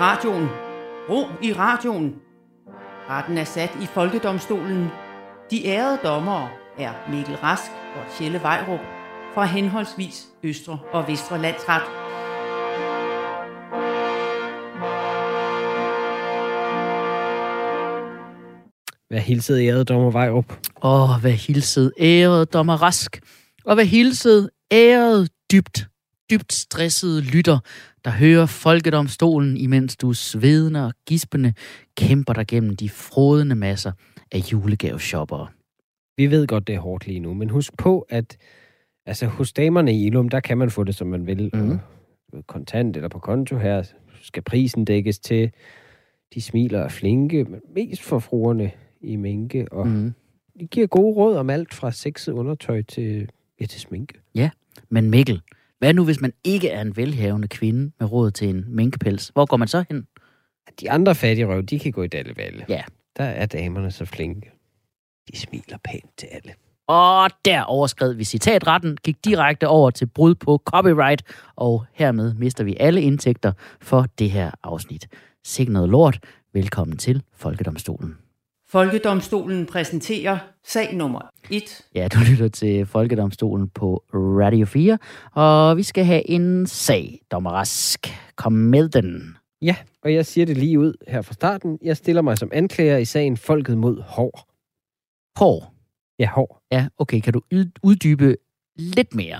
radioen. Ro i radioen. Retten er sat i Folkedomstolen. De ærede dommere er Mikkel Rask og Tjelle Vejrup fra henholdsvis Østre og Vestre Landsret. Hvad hilset ærede dommer Vejrup? Åh, hvad hilset ærede dommer Rask. Og hvad hilset ærede dybt, dybt stressede lytter, der hører folkedomstolen, imens du svedende og gispende kæmper dig gennem de frodende masser af julegaveshoppere. Vi ved godt, det er hårdt lige nu, men husk på, at altså, hos damerne i Ilum, der kan man få det, som man vil. Og kontant eller på konto her skal prisen dækkes til. De smiler og flinke, men mest for fruerne i minke. Og mm. Mm. de giver gode råd om alt fra sexet undertøj til, ja, til sminke. Men Mikkel, hvad nu hvis man ikke er en velhavende kvinde med råd til en minkpels? Hvor går man så hen? De andre fattige røv, de kan gå i dallevalle. Ja. Der er damerne så flinke. De smiler pænt til alle. Og der overskred vi citatretten, gik direkte over til brud på copyright, og hermed mister vi alle indtægter for det her afsnit. Sikke noget lort. Velkommen til Folkedomstolen. Folkedomstolen præsenterer sag nummer 1. Ja, du lytter til Folkedomstolen på Radio 4, og vi skal have en sag, dommer Rask. Kom med den. Ja, og jeg siger det lige ud her fra starten. Jeg stiller mig som anklager i sagen Folket mod Hår. Hår. Ja, Hår. Ja, okay, kan du ud- uddybe lidt mere?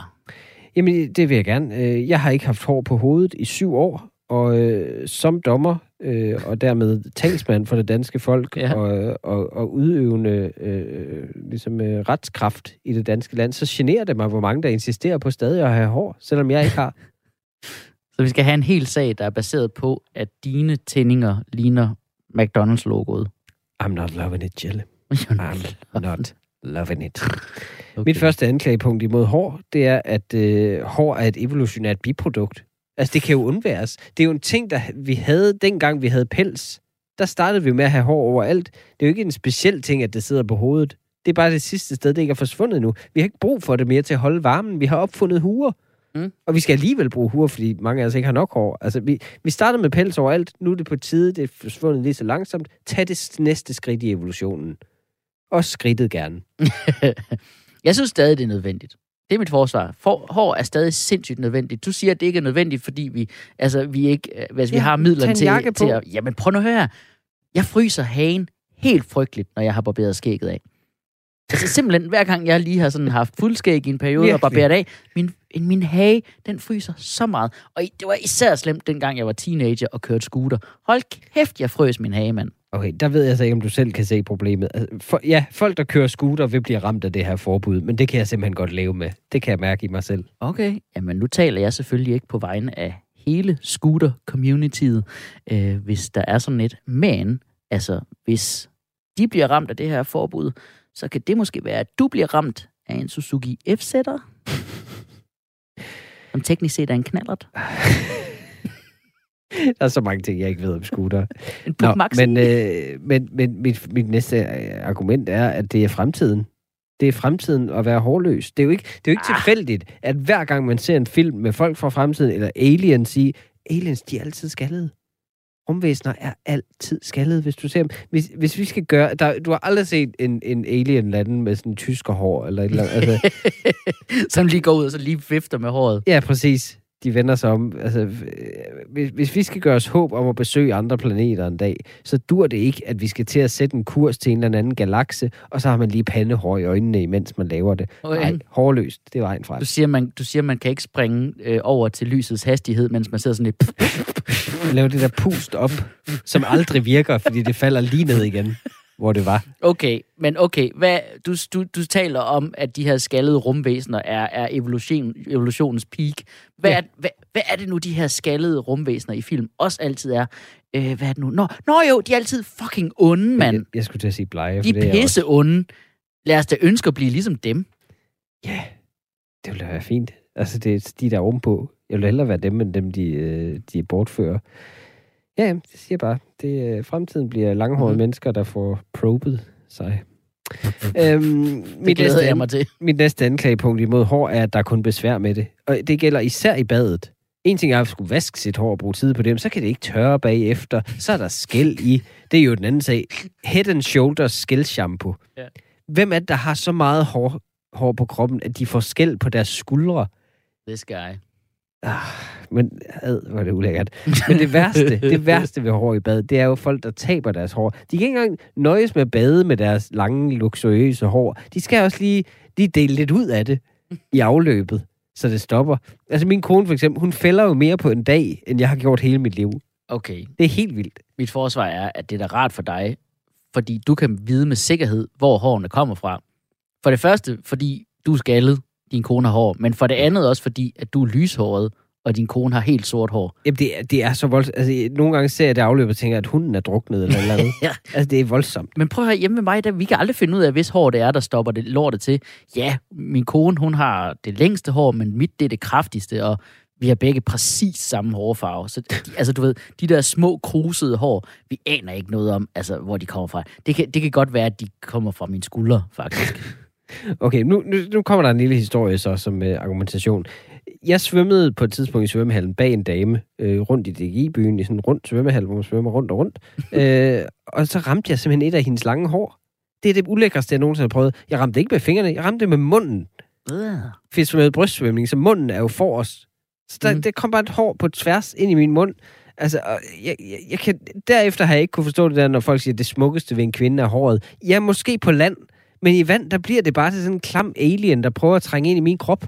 Jamen, det vil jeg gerne. Øh, Jeg har ikke haft hår på hovedet i syv år, og øh, som dommer, øh, og dermed talsmand for det danske folk, Ja. og, og, og udøvende øh, ligesom, øh, retskraft i det danske land, så generer det mig, hvor mange der insisterer på stadig at have hår, selvom jeg ikke har. Så vi skal have en hel sag, der er baseret på, at dine tændinger ligner McDonald's-logoet. I'm not loving it, Jelle. I'm not loving it. Okay. Mit første anklagepunkt imod hår, det er, at øh, hår er et evolutionært biprodukt. Altså, det kan jo undværes. Det er jo en ting, der vi havde, dengang vi havde pels. Der startede vi med at have hår overalt. Det er jo ikke en speciel ting, at det sidder på hovedet. Det er bare det sidste sted, det ikke er forsvundet nu. Vi har ikke brug for det mere til at holde varmen. Vi har opfundet huer. Mm. Og vi skal alligevel bruge huer, fordi mange af os ikke har nok hår. Altså, vi, vi startede med pels overalt. Nu er det på tide. Det er forsvundet lige så langsomt. Tag det næste skridt i evolutionen. Og skridtet gerne. Jeg synes stadig, det er nødvendigt. Det er mit forsvar. For, hår er stadig sindssygt nødvendigt. Du siger, at det ikke er nødvendigt, fordi vi, altså, vi ikke, øh, hvis vi Ja, har midlerne til, til at... Jamen, prøv nu at høre. Jeg fryser hagen helt frygteligt, når jeg har barberet skægget af. Altså simpelthen, hver gang jeg lige har sådan haft fuldskæg i en periode og Virkelig. barberet af, min, min hage, den fryser så meget. Og det var især slemt, dengang jeg var teenager og kørte scooter. Hold kæft, jeg frøs min hage, mand. Okay, der ved jeg så ikke, om du selv kan se problemet. Altså, for, ja, folk, der kører scooter, vil blive ramt af det her forbud, men det kan jeg simpelthen godt leve med. Det kan jeg mærke i mig selv. Okay. Jamen, nu taler jeg selvfølgelig ikke på vegne af hele scooter-communityet, øh, hvis der er sådan et. Men, altså, hvis de bliver ramt af det her forbud, så kan det måske være, at du bliver ramt af en Suzuki F-sætter, som teknisk set er en knallert. Der er så mange ting, jeg ikke ved om scooter. Nå, men, øh, men, men mit, mit næste øh, argument er, at det er fremtiden. Det er fremtiden at være hårløs. Det er jo ikke, det er jo ikke Ah. tilfældigt, at hver gang man ser en film med folk fra fremtiden, eller aliens i, aliens, de er altid skaldede. Rumvæsener er altid skaldede, hvis du ser dem. Hvis, hvis vi skal gøre... Der, du har aldrig set en, en alien lande med sådan en tysker hår, eller et eller andet. Altså, som lige går ud og så lige vifter med håret. Ja, præcis. De vender sig om. Altså, øh, hvis, hvis vi skal gøre os håb om at besøge andre planeter en dag, så dur det ikke, at vi skal til at sætte en kurs til en eller anden galakse, og så har man lige pandehår i øjnene, imens man laver det. Okay. Nej, hårløst. Det er vejen fra. Du siger, man, du siger, man kan ikke springe øh, over til lysets hastighed, mens man sidder sådan lidt... Lave det der pust op, som aldrig virker, fordi det falder lige ned igen, hvor det var. Okay, men okay, hvad, du, du, du taler om, at de her skaldede rumvæsener er, er evolution, evolutionens peak. Hvad, Ja. er, hvad, hvad er det nu, de her skaldede rumvæsener i film også altid er? Øh, hvad er det nu? Nå, nå jo, de er altid fucking onde, mand. Jeg, jeg skulle til at sige blege, De er pisse onde. Lad os da ønske at blive ligesom dem. Ja, det ville da være fint. Altså, det er de der er ovenpå. Jeg vil hellere være dem, end dem, de, øh, de bortfører. Ja, det siger jeg bare. Det, øh, fremtiden bliver langhårede mm. mennesker, der får probet sig. øhm, mit, næste, jeg mig til. mit næste anklagepunkt imod hår er, at der er kun besvær med det. Og det gælder især i badet. En ting er at skulle vaske sit hår og bruge tid på det, men så kan det ikke tørre bagefter. Så er der skæld i. Det er jo den anden sag. Head and Shoulders skældshampoo. Ja. Hvem er det, der har så meget hår, hår på kroppen, at de får skæld på deres skuldre? This guy. Men ad, hvor er det ulækkert. Men det værste, det værste ved hår i bad, det er jo folk, der taber deres hår. De kan ikke engang nøjes med at bade med deres lange, luksuriøse hår. De skal også lige, lige dele lidt ud af det i afløbet, så det stopper. Altså min kone for eksempel, hun fælder jo mere på en dag, end jeg har gjort hele mit liv. Okay, Det er helt vildt. mit forsvar er, at det er da rart for dig, fordi du kan vide med sikkerhed, hvor hårene kommer fra. For det første, fordi du er skaldet, din kone har hår, men for det andet også fordi, at du er lyshåret, og din kone har helt sort hår. Jamen, det, er- det er så voldsomt. Altså, nogle gange ser jeg det afløb og tænker, at hunden er druknet eller noget andet. Ja. Altså, det er voldsomt. Men prøv at høre, hjemme med mig, der, vi kan aldrig finde ud af, hvis hår det er, der stopper det lortet til. Ja, min kone, hun har det længste hår, men mit, det er det kraftigste, og vi har begge præcis samme hårfarve. Så de, altså, du ved, de der små krusede hår, vi aner ikke noget om, altså, hvor de kommer fra. Det kan, det kan godt være, at de kommer fra mine skuldre, faktisk. Okay, nu, nu, nu kommer der en lille historie så som uh, argumentation. Jeg svømmede på et tidspunkt i svømmehallen bag en dame øh, rundt i DGI-byen, i sådan en rund svømmehal, hvor man svømmer rundt og rundt. øh, og så ramte jeg simpelthen et af hendes lange hår. Det er det ulækreste, jeg nogensinde har prøvet. Jeg ramte ikke med fingrene, jeg ramte det med munden. Øh. Fisk med brystsvømning, så munden er jo forrest. Så der, mm. det kom bare et hår på tværs ind i min mund. Altså, jeg, jeg, jeg kan, derefter har jeg ikke kunne forstå det der, når folk siger, at det smukkeste ved en kvinde er håret. Ja, måske på land, men i vand, der bliver det bare til sådan en klam alien, der prøver at trænge ind i min krop.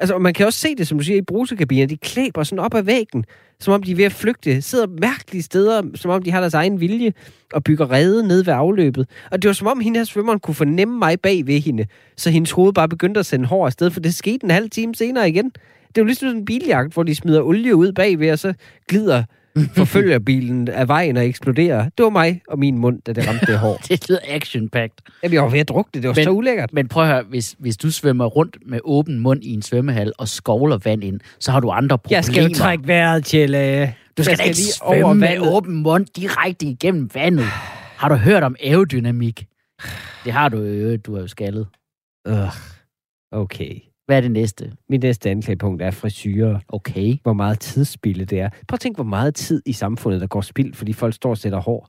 Altså, og man kan også se det, som du siger, i brusekabiner. De klæber sådan op ad væggen, som om de er ved at flygte. Sidder mærkelige steder, som om de har deres egen vilje, og bygger rede ned ved afløbet. Og det var som om, hende her svømmeren kunne fornemme mig bag ved hende, så hendes hoved bare begyndte at sende hår afsted, for det skete en halv time senere igen. Det er jo ligesom sådan en biljagt, hvor de smider olie ud bagved, og så glider forfølgerbilen af vejen og eksploderer. Det var mig og min mund, da det ramte det hår. Det lyder action-packed. Jamen, jeg var ved at drukne det. Det var Men- så ulækkert. Men prøv at høre, hvis, hvis du svømmer rundt med åben mund i en svømmehal og skovler vand ind, så har du andre problemer. Jeg skal jo trække vejret, Tjelle. Du skal da ikke lige svømme over med vandet. åben mund direkte igennem vandet. Har du hørt om aerodynamik? Det har du jo, du er jo skaldet. Ugh. Okay. Hvad er det næste? Mit næste anklagepunkt er frisyrer. Okay. Hvor meget tidsspilde det er. Prøv at tænke, hvor meget tid i samfundet, der går spild, fordi folk står og sætter hår.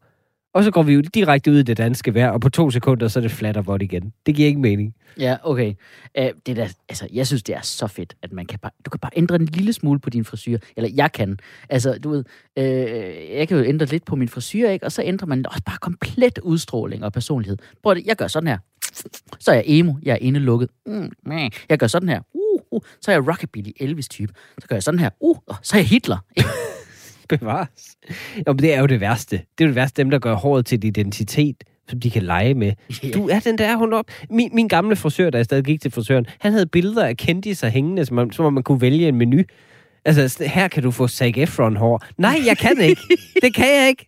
Og så går vi jo direkte ud i det danske vejr, og på to sekunder, så er det flat og vådt igen. Det giver ikke mening. Ja, okay. Uh, det der, altså, jeg synes, det er så fedt, at man kan bare, du kan bare ændre en lille smule på din frisyr. Eller jeg kan. Altså, du ved, øh, jeg kan jo ændre lidt på min frisyr, ikke? Og så ændrer man også bare komplet udstråling og personlighed. Prøv det, jeg gør sådan her. Så er jeg emo, jeg er indelukket. Mm, jeg gør sådan her. Uh, uh, så er jeg rockabilly Elvis-type. Så gør jeg sådan her. Uh, så er jeg Hitler. Bevares. Jo, men det er jo det værste. Det er jo det værste, dem, der gør håret til en identitet, som de kan lege med. Yeah. Du er den der, hun op. Min, min gamle frisør, da jeg stadig gik til frisøren, han havde billeder af kendtiser hængende, som, om- som om man kunne vælge en menu. Altså, her kan du få Zac Efron hår. Nej, jeg kan ikke. Det kan jeg ikke.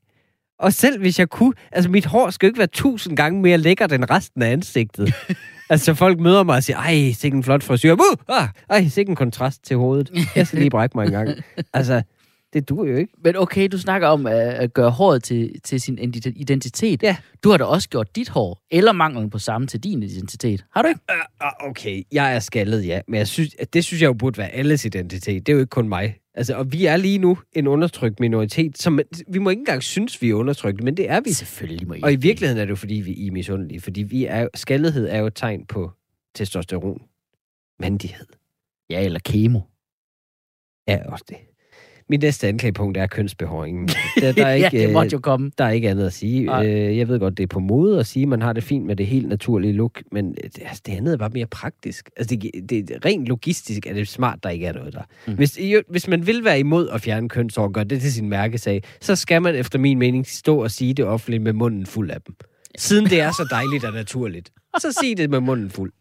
Og selv hvis jeg kunne, altså mit hår skal jo ikke være tusind gange mere lækkert end resten af ansigtet. altså folk møder mig og siger, ej, sikke en flot frisyr. Uh, ah, ej, sikke en kontrast til hovedet. Jeg skal lige brække mig en gang. Altså, det duer jo ikke. Men okay, du snakker om at, at gøre håret til, til sin identi- identitet. Ja. Du har da også gjort dit hår, eller manglen på samme til din identitet. Har du ikke? Ah, Okay, jeg er skaldet, ja. Men jeg synes, at det synes jeg jo burde være alles identitet. Det er jo ikke kun mig. Altså, og vi er lige nu en undertrykt minoritet, som vi må ikke engang synes, vi er undertrykt, men det er vi. Selvfølgelig må I. Og i virkeligheden er det jo, fordi vi er misundelige. Fordi vi er, skaldighed er jo et tegn på testosteron. Mandighed. Ja, eller kemo. Ja, også det. Mit næste anklagepunkt er kønsbehåringen. Der, der, er ja, ikke, det øh, måtte jo komme. der er ikke andet at sige. Nej. Øh, jeg ved godt, det er på mode at sige, at man har det fint med det helt naturlige look, men øh, det, altså, det andet er bare mere praktisk. Altså, det, det, det, rent logistisk er det smart, der ikke er noget der. Mm. Hvis, i- hvis man vil være imod at fjerne kønshår og gøre det til sin mærkesag, så skal man efter min mening stå og sige det offentligt med munden fuld af dem. Siden det er så dejligt og naturligt. Så sig det med munden fuld.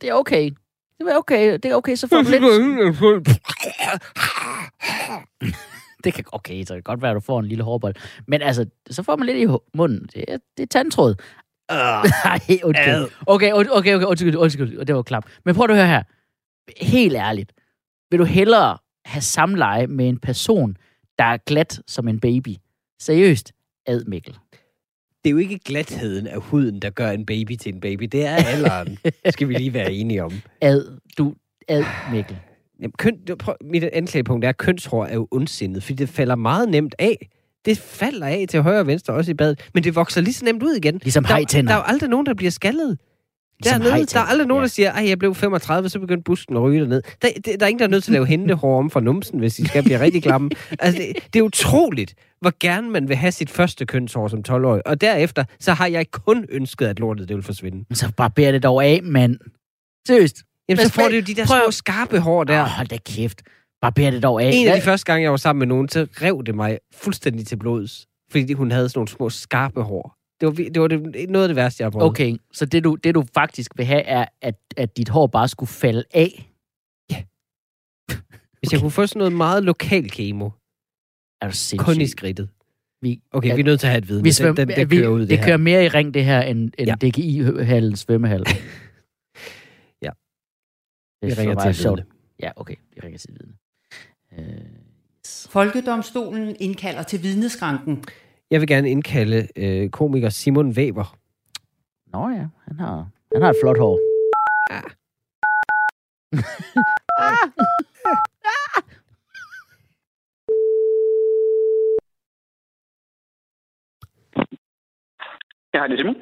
Det er okay. Det er okay. Det er okay, så får du lidt... Det kan, okay, så kan godt være, at du får en lille hårbold. Men altså, så får man lidt i munden. Det er, det er tandtråd. Nej, undskyld. Okay, okay, okay, okay, undskyld, undskyld. Det var klap. Men prøv at høre her. Helt ærligt. Vil du hellere have samleje med en person, der er glat som en baby? Seriøst? Ad Mikkel. Det er jo ikke glatheden af huden, der gør en baby til en baby. Det er alderen. skal vi lige være enige om. Ad, du, ad Mikkel. Jamen, køn, prøv, mit anklagepunkt er, at kønshår er jo ondsindet, fordi det falder meget nemt af. Det falder af til højre og venstre, også i badet, men det vokser lige så nemt ud igen. Ligesom Der, hejtænder. der er jo aldrig nogen, der bliver skaldet. Ligesom Dernede, der er aldrig nogen, der siger, at jeg blev 35, så begyndte busken at ryge derned. Der, der, der er ingen, der er nødt til at lave hentehår om fra numsen, hvis de skal blive rigtig klamme. Altså, det, det er utroligt, hvor gerne man vil have sit første kønshår som 12-årig. Og derefter, så har jeg kun ønsket, at lortet det vil forsvinde. Så bare bær det dog af, mand. Seriøst. Jamen, Men så får du jo de der prøv- små skarpe hår der. Ja. Oh, hold da kæft. Bare bær det dog af. En af de første gange, jeg var sammen med nogen, så rev det mig fuldstændig til blods. Fordi hun havde sådan nogle små skarpe hår. Det var, det var det, noget af det værste, jeg har prøvet. Okay, så det du, det du faktisk vil have, er, at, at dit hår bare skulle falde af. Hvis jeg kunne få sådan noget meget lokal kemo, Er du sindssyg? kun i skridtet. Vi, Okay, vi er nødt til at have et vidne. vi Den, svøm, den, den vi, kører ud, det, det her. kører mere i ring, det her, end, end Ja. ja. DGI-hallen svømmehal. Vi er ringer til sjovt. vidne. Ja, okay. Vi ringer til vidne. Øh, yes. Folkedomstolen indkalder til vidneskranken. Jeg vil gerne indkalde øh, komiker Simon Weber. Nå ja, han har, han har et flot hår. Ja, det er Simon.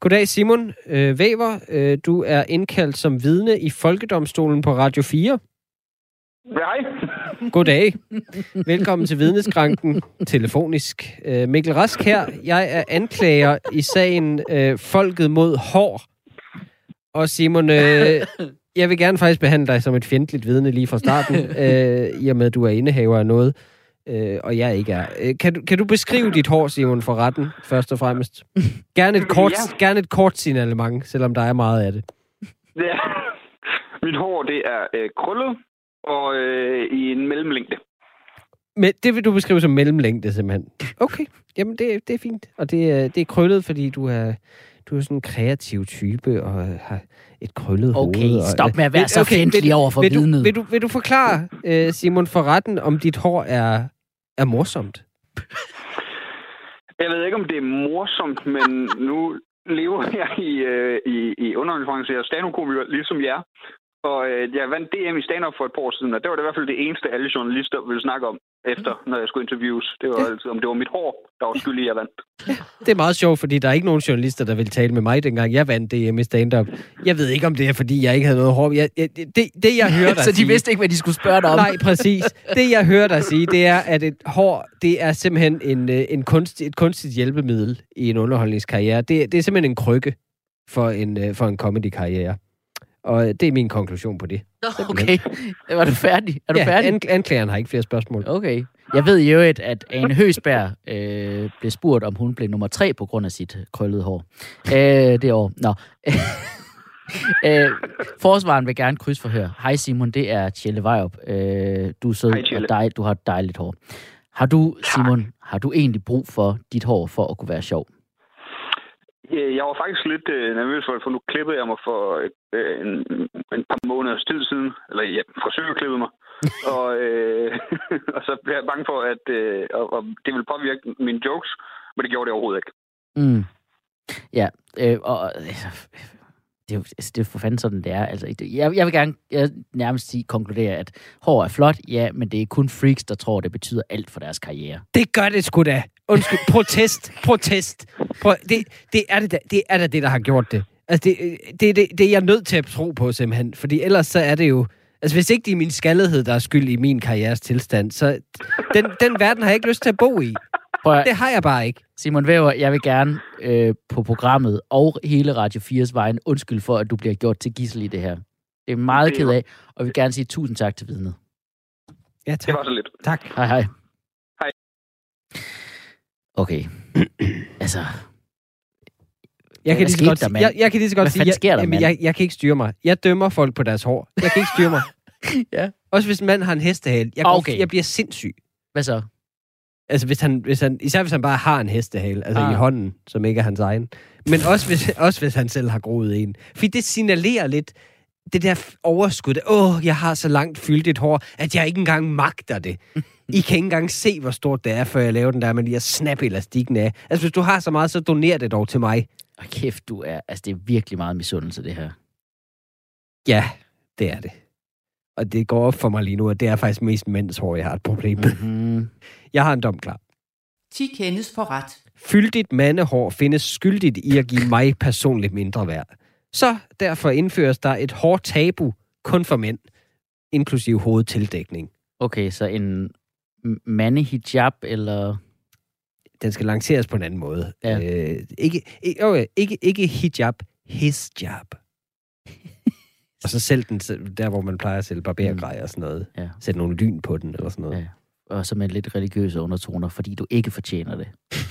Goddag Simon øh, Weber. Øh, du er indkaldt som vidne i Folkedomstolen på Radio 4. Ja, hej. Goddag. Velkommen til vidneskranken telefonisk. Øh, Mikkel Rask her. Jeg er anklager i sagen øh, Folket mod hår. Og Simon, øh, jeg vil gerne faktisk behandle dig som et fjendtligt vidne lige fra starten, øh, i og med at du er indehaver af noget, øh, og jeg ikke er. Øh, kan, du, kan du beskrive dit hår, Simon, for retten, først og fremmest? Gerne et kort, Ja. gerne et kort signalement, selvom der er meget af det. Er, mit hår, det er øh, krøllet og øh, i en mellemlængde. Men det vil du beskrive som mellemlængde, simpelthen. Okay, jamen det, det er fint. Og det, er- det er krøllet, fordi du er, du er sådan en kreativ type og har et krøllet hoved. Okay, og, stop med at være Vil- så fjendtlig vil, over for vil du, vidnet. vil, du, vil du forklare, øh, Simon, for retten, om dit hår er, er morsomt? Jeg ved ikke, om det er morsomt, men nu lever jeg i, øh, i, i underholdningsbranchen. Jeg er stand-up-komiker, ligesom jer. Og øh, jeg vandt DM i stand-up for et par år siden, og det var det i hvert fald det eneste, alle journalister ville snakke om efter, når jeg skulle interviews. Det var altid, om det var mit hår, der var skyld i, at jeg vandt. Det er meget sjovt, fordi der er ikke nogen journalister, der vil tale med mig, dengang jeg vandt DM i stand-up. Jeg ved ikke, om det er, fordi jeg ikke havde noget hår. Jeg, jeg, det, det, jeg hører dig så de sige, vidste ikke, hvad de skulle spørge dig om. Nej, præcis. Det, jeg hører dig sige, det er, at et hår, det er simpelthen en, øh, en kunst, et kunstigt hjælpemiddel i en underholdningskarriere. Det, det er simpelthen en krykke for en, øh, for en comedy-karriere. Og øh, det er min konklusion på det. Okay, var du færdig? Er du ja, færdig? An, anklageren har ikke flere spørgsmål. Okay. Jeg ved jo, at, at Ane Høsberg øh, blev spurgt, om hun blev nummer tre på grund af sit krøllede hår. Øh, det år. Nå. øh, forsvaren vil gerne krydsforhøre. Hej Simon, det er Tjelle Vejrup. Øh, du er sød Hej, og dej, du har et dejligt hår. Har du, Simon, har du egentlig brug for dit hår for at kunne være sjov? Jeg var faktisk lidt øh, nervøs for det, for nu klippede jeg mig for øh, en, en par måneders tid siden. Eller ja, frisør klippede mig. og, øh, og så blev jeg bange for, at øh, og, og det ville påvirke mine jokes, men det gjorde det overhovedet ikke. Mm. Ja, øh, og øh, det er jo altså, det er for fanden sådan, det er. Altså, jeg, jeg vil gerne jeg nærmest sige, konkludere, at hår er flot, ja, men det er kun freaks, der tror, det betyder alt for deres karriere. Det gør det sgu da. Undskyld. Protest. Protest. Prøv, det, det, er det, da, det er da det, der har gjort det. Altså, det, det, det, det er jeg nødt til at tro på, simpelthen. Fordi ellers så er det jo... Altså, hvis ikke det er min skaldighed, der er skyld i min karrieres tilstand, så den, den verden har jeg ikke lyst til at bo i. Prøv at, Det har jeg bare ikke. Simon Væver, jeg vil gerne øh, på programmet og hele Radio 4's vejen undskyld for, at du bliver gjort til gissel i det her. Det er meget Det ked af, og jeg vil gerne sige tusind tak til vidnet. Ja, Det tak. var så lidt. tak. Hej hej. Hej. Okay. altså, Jeg kan, lige så godt, der, jeg, jeg kan lige så godt Hvad sige, jeg, sker der, jamen, jeg, jeg kan ikke styre mig. Jeg dømmer folk på deres hår. Jeg kan ikke styre mig. Ja. Også hvis en mand har en hestehale. Jeg, går, Okay. jeg bliver sindssyg. hvad så? Altså, hvis han, hvis han, især hvis han bare har en hestehale, altså Ah. i hånden, som ikke er hans egen. Men også hvis, også hvis han selv har groet en. Fordi det signalerer lidt det der overskud. Åh, oh, jeg har så langt fyldt et hår, at jeg ikke engang magter det. I kan ikke engang se, hvor stort det er, før jeg laver den der med lige at snappe elastikken af. Altså, hvis du har så meget, så doner det dog til mig. Og kæft, du er... Altså, det er virkelig meget misundelse, det her. Ja, det er det. Og det går op for mig lige nu, at det er faktisk mest mænds hår, jeg har et problem med. Mm. Jeg har en dom klar. 10 kendes for ret. Fyldigt mandehår findes skyldigt i at give mig personligt mindre værd. Så derfor indføres der et hårdt tabu kun for mænd, inklusiv hovedtildækning. Okay, så en mandehijab, eller... Den skal lanceres på en anden måde. Ja. Øh, ikke, ikke, okay, ikke, ikke hijab, his job. Og så selv den, der hvor man plejer at sælge barbergrej og sådan noget. Ja. Sætte nogle lyn på den eller sådan noget. Ja. Og så med lidt religiøse undertoner, fordi du ikke fortjener det.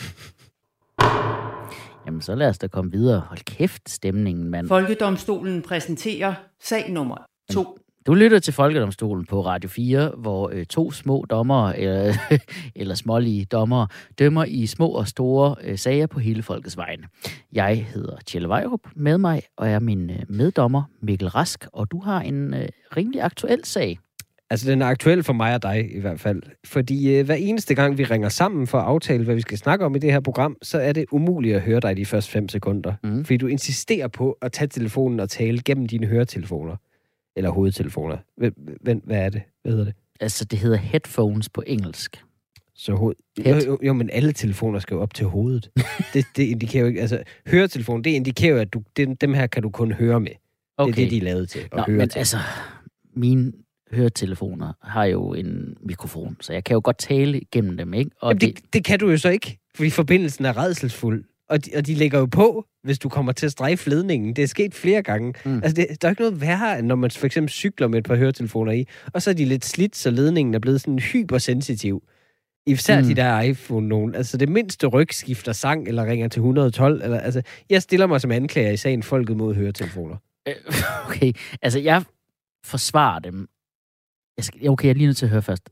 Jamen, så lad os da komme videre. Hold kæft, stemningen, mand. Folkedomstolen præsenterer sag nummer 2. Du lytter til Folkedomstolen på Radio 4, hvor øh, to små dommere, eller, eller smålige dommere, dømmer i små og store øh, sager på hele folkets vegne. Jeg hedder Tjelle Vejrup. Med mig og er min øh, meddommer Mikkel Rask, og du har en øh, rimelig aktuel sag. Altså, den er aktuel for mig og dig i hvert fald. Fordi øh, hver eneste gang, vi ringer sammen for at aftale, hvad vi skal snakke om i det her program, så er det umuligt at høre dig de første fem sekunder. Mm. Fordi du insisterer på at tage telefonen og tale gennem dine høretelefoner. Eller hovedtelefoner. Hvad, hvad, er det? Hvad hedder det? Altså, det hedder headphones på engelsk. Så hoved... Jo, Head. jo, jo, men alle telefoner skal jo op til hovedet. det, det indikerer jo ikke... Altså, høretelefon, det indikerer jo, at du, dem, dem her kan du kun høre med. Okay. Det er det, de er lavet til at Nå, høre men til. altså, mine høretelefoner har jo en mikrofon, så jeg kan jo godt tale igennem dem, ikke? Og Jamen, det, det kan du jo så ikke, fordi forbindelsen er redselsfuld. Og de, og de lægger jo på, hvis du kommer til at strejfe ledningen. Det er sket flere gange. Mm. Altså, det, der er ikke noget værre, end når man for eksempel cykler med et par høretelefoner i, og så er de lidt slidt, så ledningen er blevet sådan hypersensitiv. Især Mm. mm. de der iPhone nogen. Altså, det mindste ryg skifter sang, eller ringer til 112. Eller, altså, jeg stiller mig som anklager i sagen folket mod høretelefoner. Øh, Okay, altså jeg forsvarer dem. Jeg skal, okay, jeg er lige nødt til at høre først.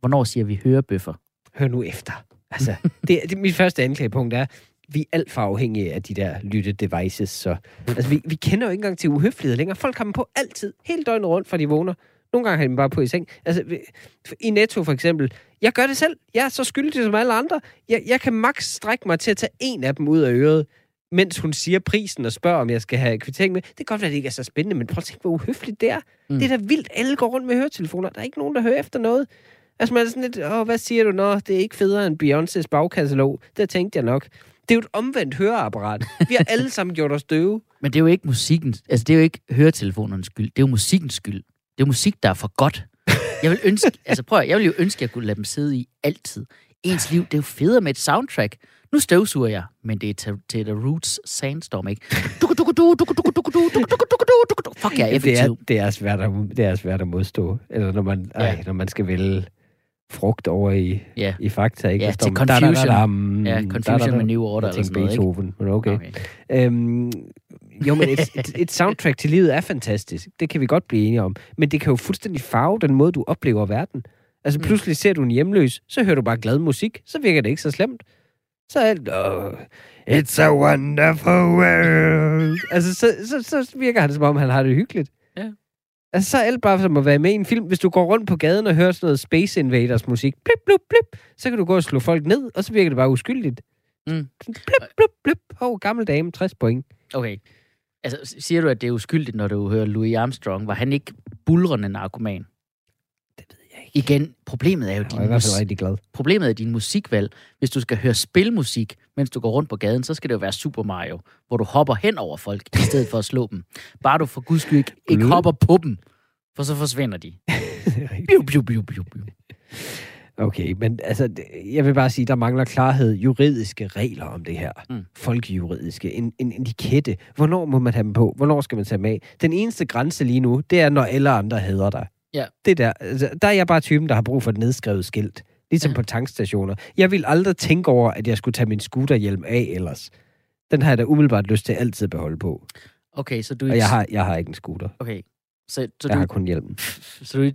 Hvornår siger vi hørebøffer? Hør nu efter. Altså, det, det, mit første anklagepunkt er, vi er alt for afhængige af de der lytte-devices. Så, altså, vi, vi kender jo ikke engang til uhøflighed længere. Folk har dem på altid, hele døgnet rundt, fra de vågner. Nogle gange har de dem bare på i seng. Altså, i Netto for eksempel. Jeg gør det selv. Jeg er så skyldig som alle andre. Jeg, jeg kan maks strække mig til at tage en af dem ud af øret, mens hun siger prisen og spørger, om jeg skal have kvittering med. Det kan godt være, at det ikke er så spændende, men prøv at tænke, hvor uhøfligt det er. Mm. Det er da vildt. Alle går rundt med høretelefoner. Der er ikke nogen, der hører efter noget. Altså, man er sådan lidt, åh, hvad siger du? Nå, det er ikke federe end Beyoncé's bagkatalog. Det tænkte jeg nok. Det er jo et omvendt høreapparat. Vi har alle sammen gjort os døve. Men det er jo ikke musikken, altså det er jo ikke høretelefonernes skyld, det er jo musikkens skyld. Det er jo musik, der er for godt. Jeg vil ønske, altså prøv at, jeg vil jo ønske, at jeg kunne lade dem sidde i altid. Ens liv, det er jo federe med et soundtrack. Nu støvsuger jeg, men det er til, til The Roots Sandstorm, ikke? Fuck, jeg er det, effektiv. er, det, er svært at, det er svært at modstå. Eller når man, ej, når man skal vælge frugt over i, Ja. i fakta. Ikke? Ja, til man, da, da, da, confusion. dam, Ja, da, da, Confusion da. med New Order Jeg tænkte noget, ikke? Beethoven, men okay. Okay. Øhm, jo, men et, et, et soundtrack til livet er fantastisk. Det kan vi godt blive enige om. Men det kan jo fuldstændig farve den måde, du oplever verden. Altså Mm. pludselig ser du en hjemløs, så hører du bare glad musik, så virker det ikke så slemt. Så er alt, oh, it's a wonderful world. altså, så, så, så virker han som om, han har det hyggeligt. Ja. Altså, så er alt bare som at være med i en film. Hvis du går rundt på gaden og hører sådan noget Space Invaders musik, blip, blip, blip, så kan du gå og slå folk ned, og så virker det bare uskyldigt. Mm. Blip, blip, blip. Hov, gammel dame, 60 point. Okay. Altså, siger du, at det er uskyldigt, når du hører Louis Armstrong? Var han ikke bulrende narkoman? Det ved jeg ikke. Igen, problemet er jo Jeg er din i hvert fald glad. Problemet er din musikvalg. Hvis du skal høre spilmusik, mens du går rundt på gaden, så skal det jo være Super Mario, hvor du hopper hen over folk, i stedet for at slå dem. Bare du for guds skyld ikke, ikke hopper på dem, for så forsvinder de. Biu, biu, biu, biu, biu. Okay, men altså, jeg vil bare sige, der mangler klarhed, juridiske regler om det her. Mm. Folkejuridiske, en, en etikette. Hvornår må man have dem på? Hvornår skal man tage dem af? Den eneste grænse lige nu, det er, når alle andre hader dig. Ja. Det der, altså, der er jeg bare typen, der har brug for et nedskrevet skilt. Ligesom Ja. på tankstationer. Jeg vil aldrig tænke over, at jeg skulle tage min scooterhjelm af ellers. Den har jeg da umiddelbart lyst til altid at beholde på. Okay, så du... Og jeg har, jeg har ikke en scooter. Okay, så, så Jeg du... har kun hjelmen. Så du...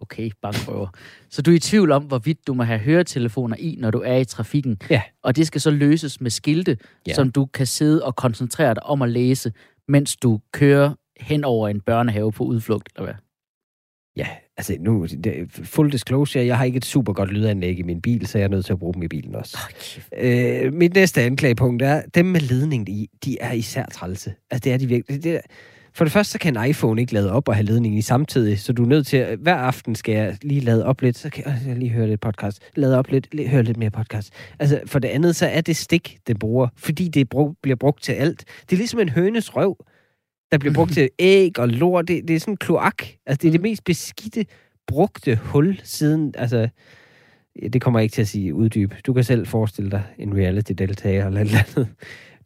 Okay, bankrøver. Så du er i tvivl om, hvorvidt du må have høretelefoner i, når du er i trafikken. Ja. Og det skal så løses med skilte, Ja. som du kan sidde og koncentrere dig om at læse, mens du kører hen over en børnehave på udflugt, eller hvad? Ja, altså nu, det, full disclosure, jeg har ikke et super godt lydanlæg i min bil, så jeg er nødt til at bruge dem i bilen også. Øh, mit næste anklagepunkt er, dem med ledning i, de er især trælse. Altså det er de virkelig. Det er, For det første, så kan en iPhone ikke lade op og have ledningen i samtidig, så du er nødt til, at hver aften skal jeg lige lade op lidt, så kan jeg, jeg lige høre lidt podcast, lade op lidt, lige, høre lidt mere podcast. Altså, for det andet, så er det stik, det bruger, fordi det brug, bliver brugt til alt. Det er ligesom en hønes røv, der bliver brugt til æg og lort. Det, det er sådan en kloak. Altså, det er det mest beskidte, brugte hul siden, altså, det kommer jeg ikke til at sige uddyb. Du kan selv forestille dig en reality-deltager eller et eller andet.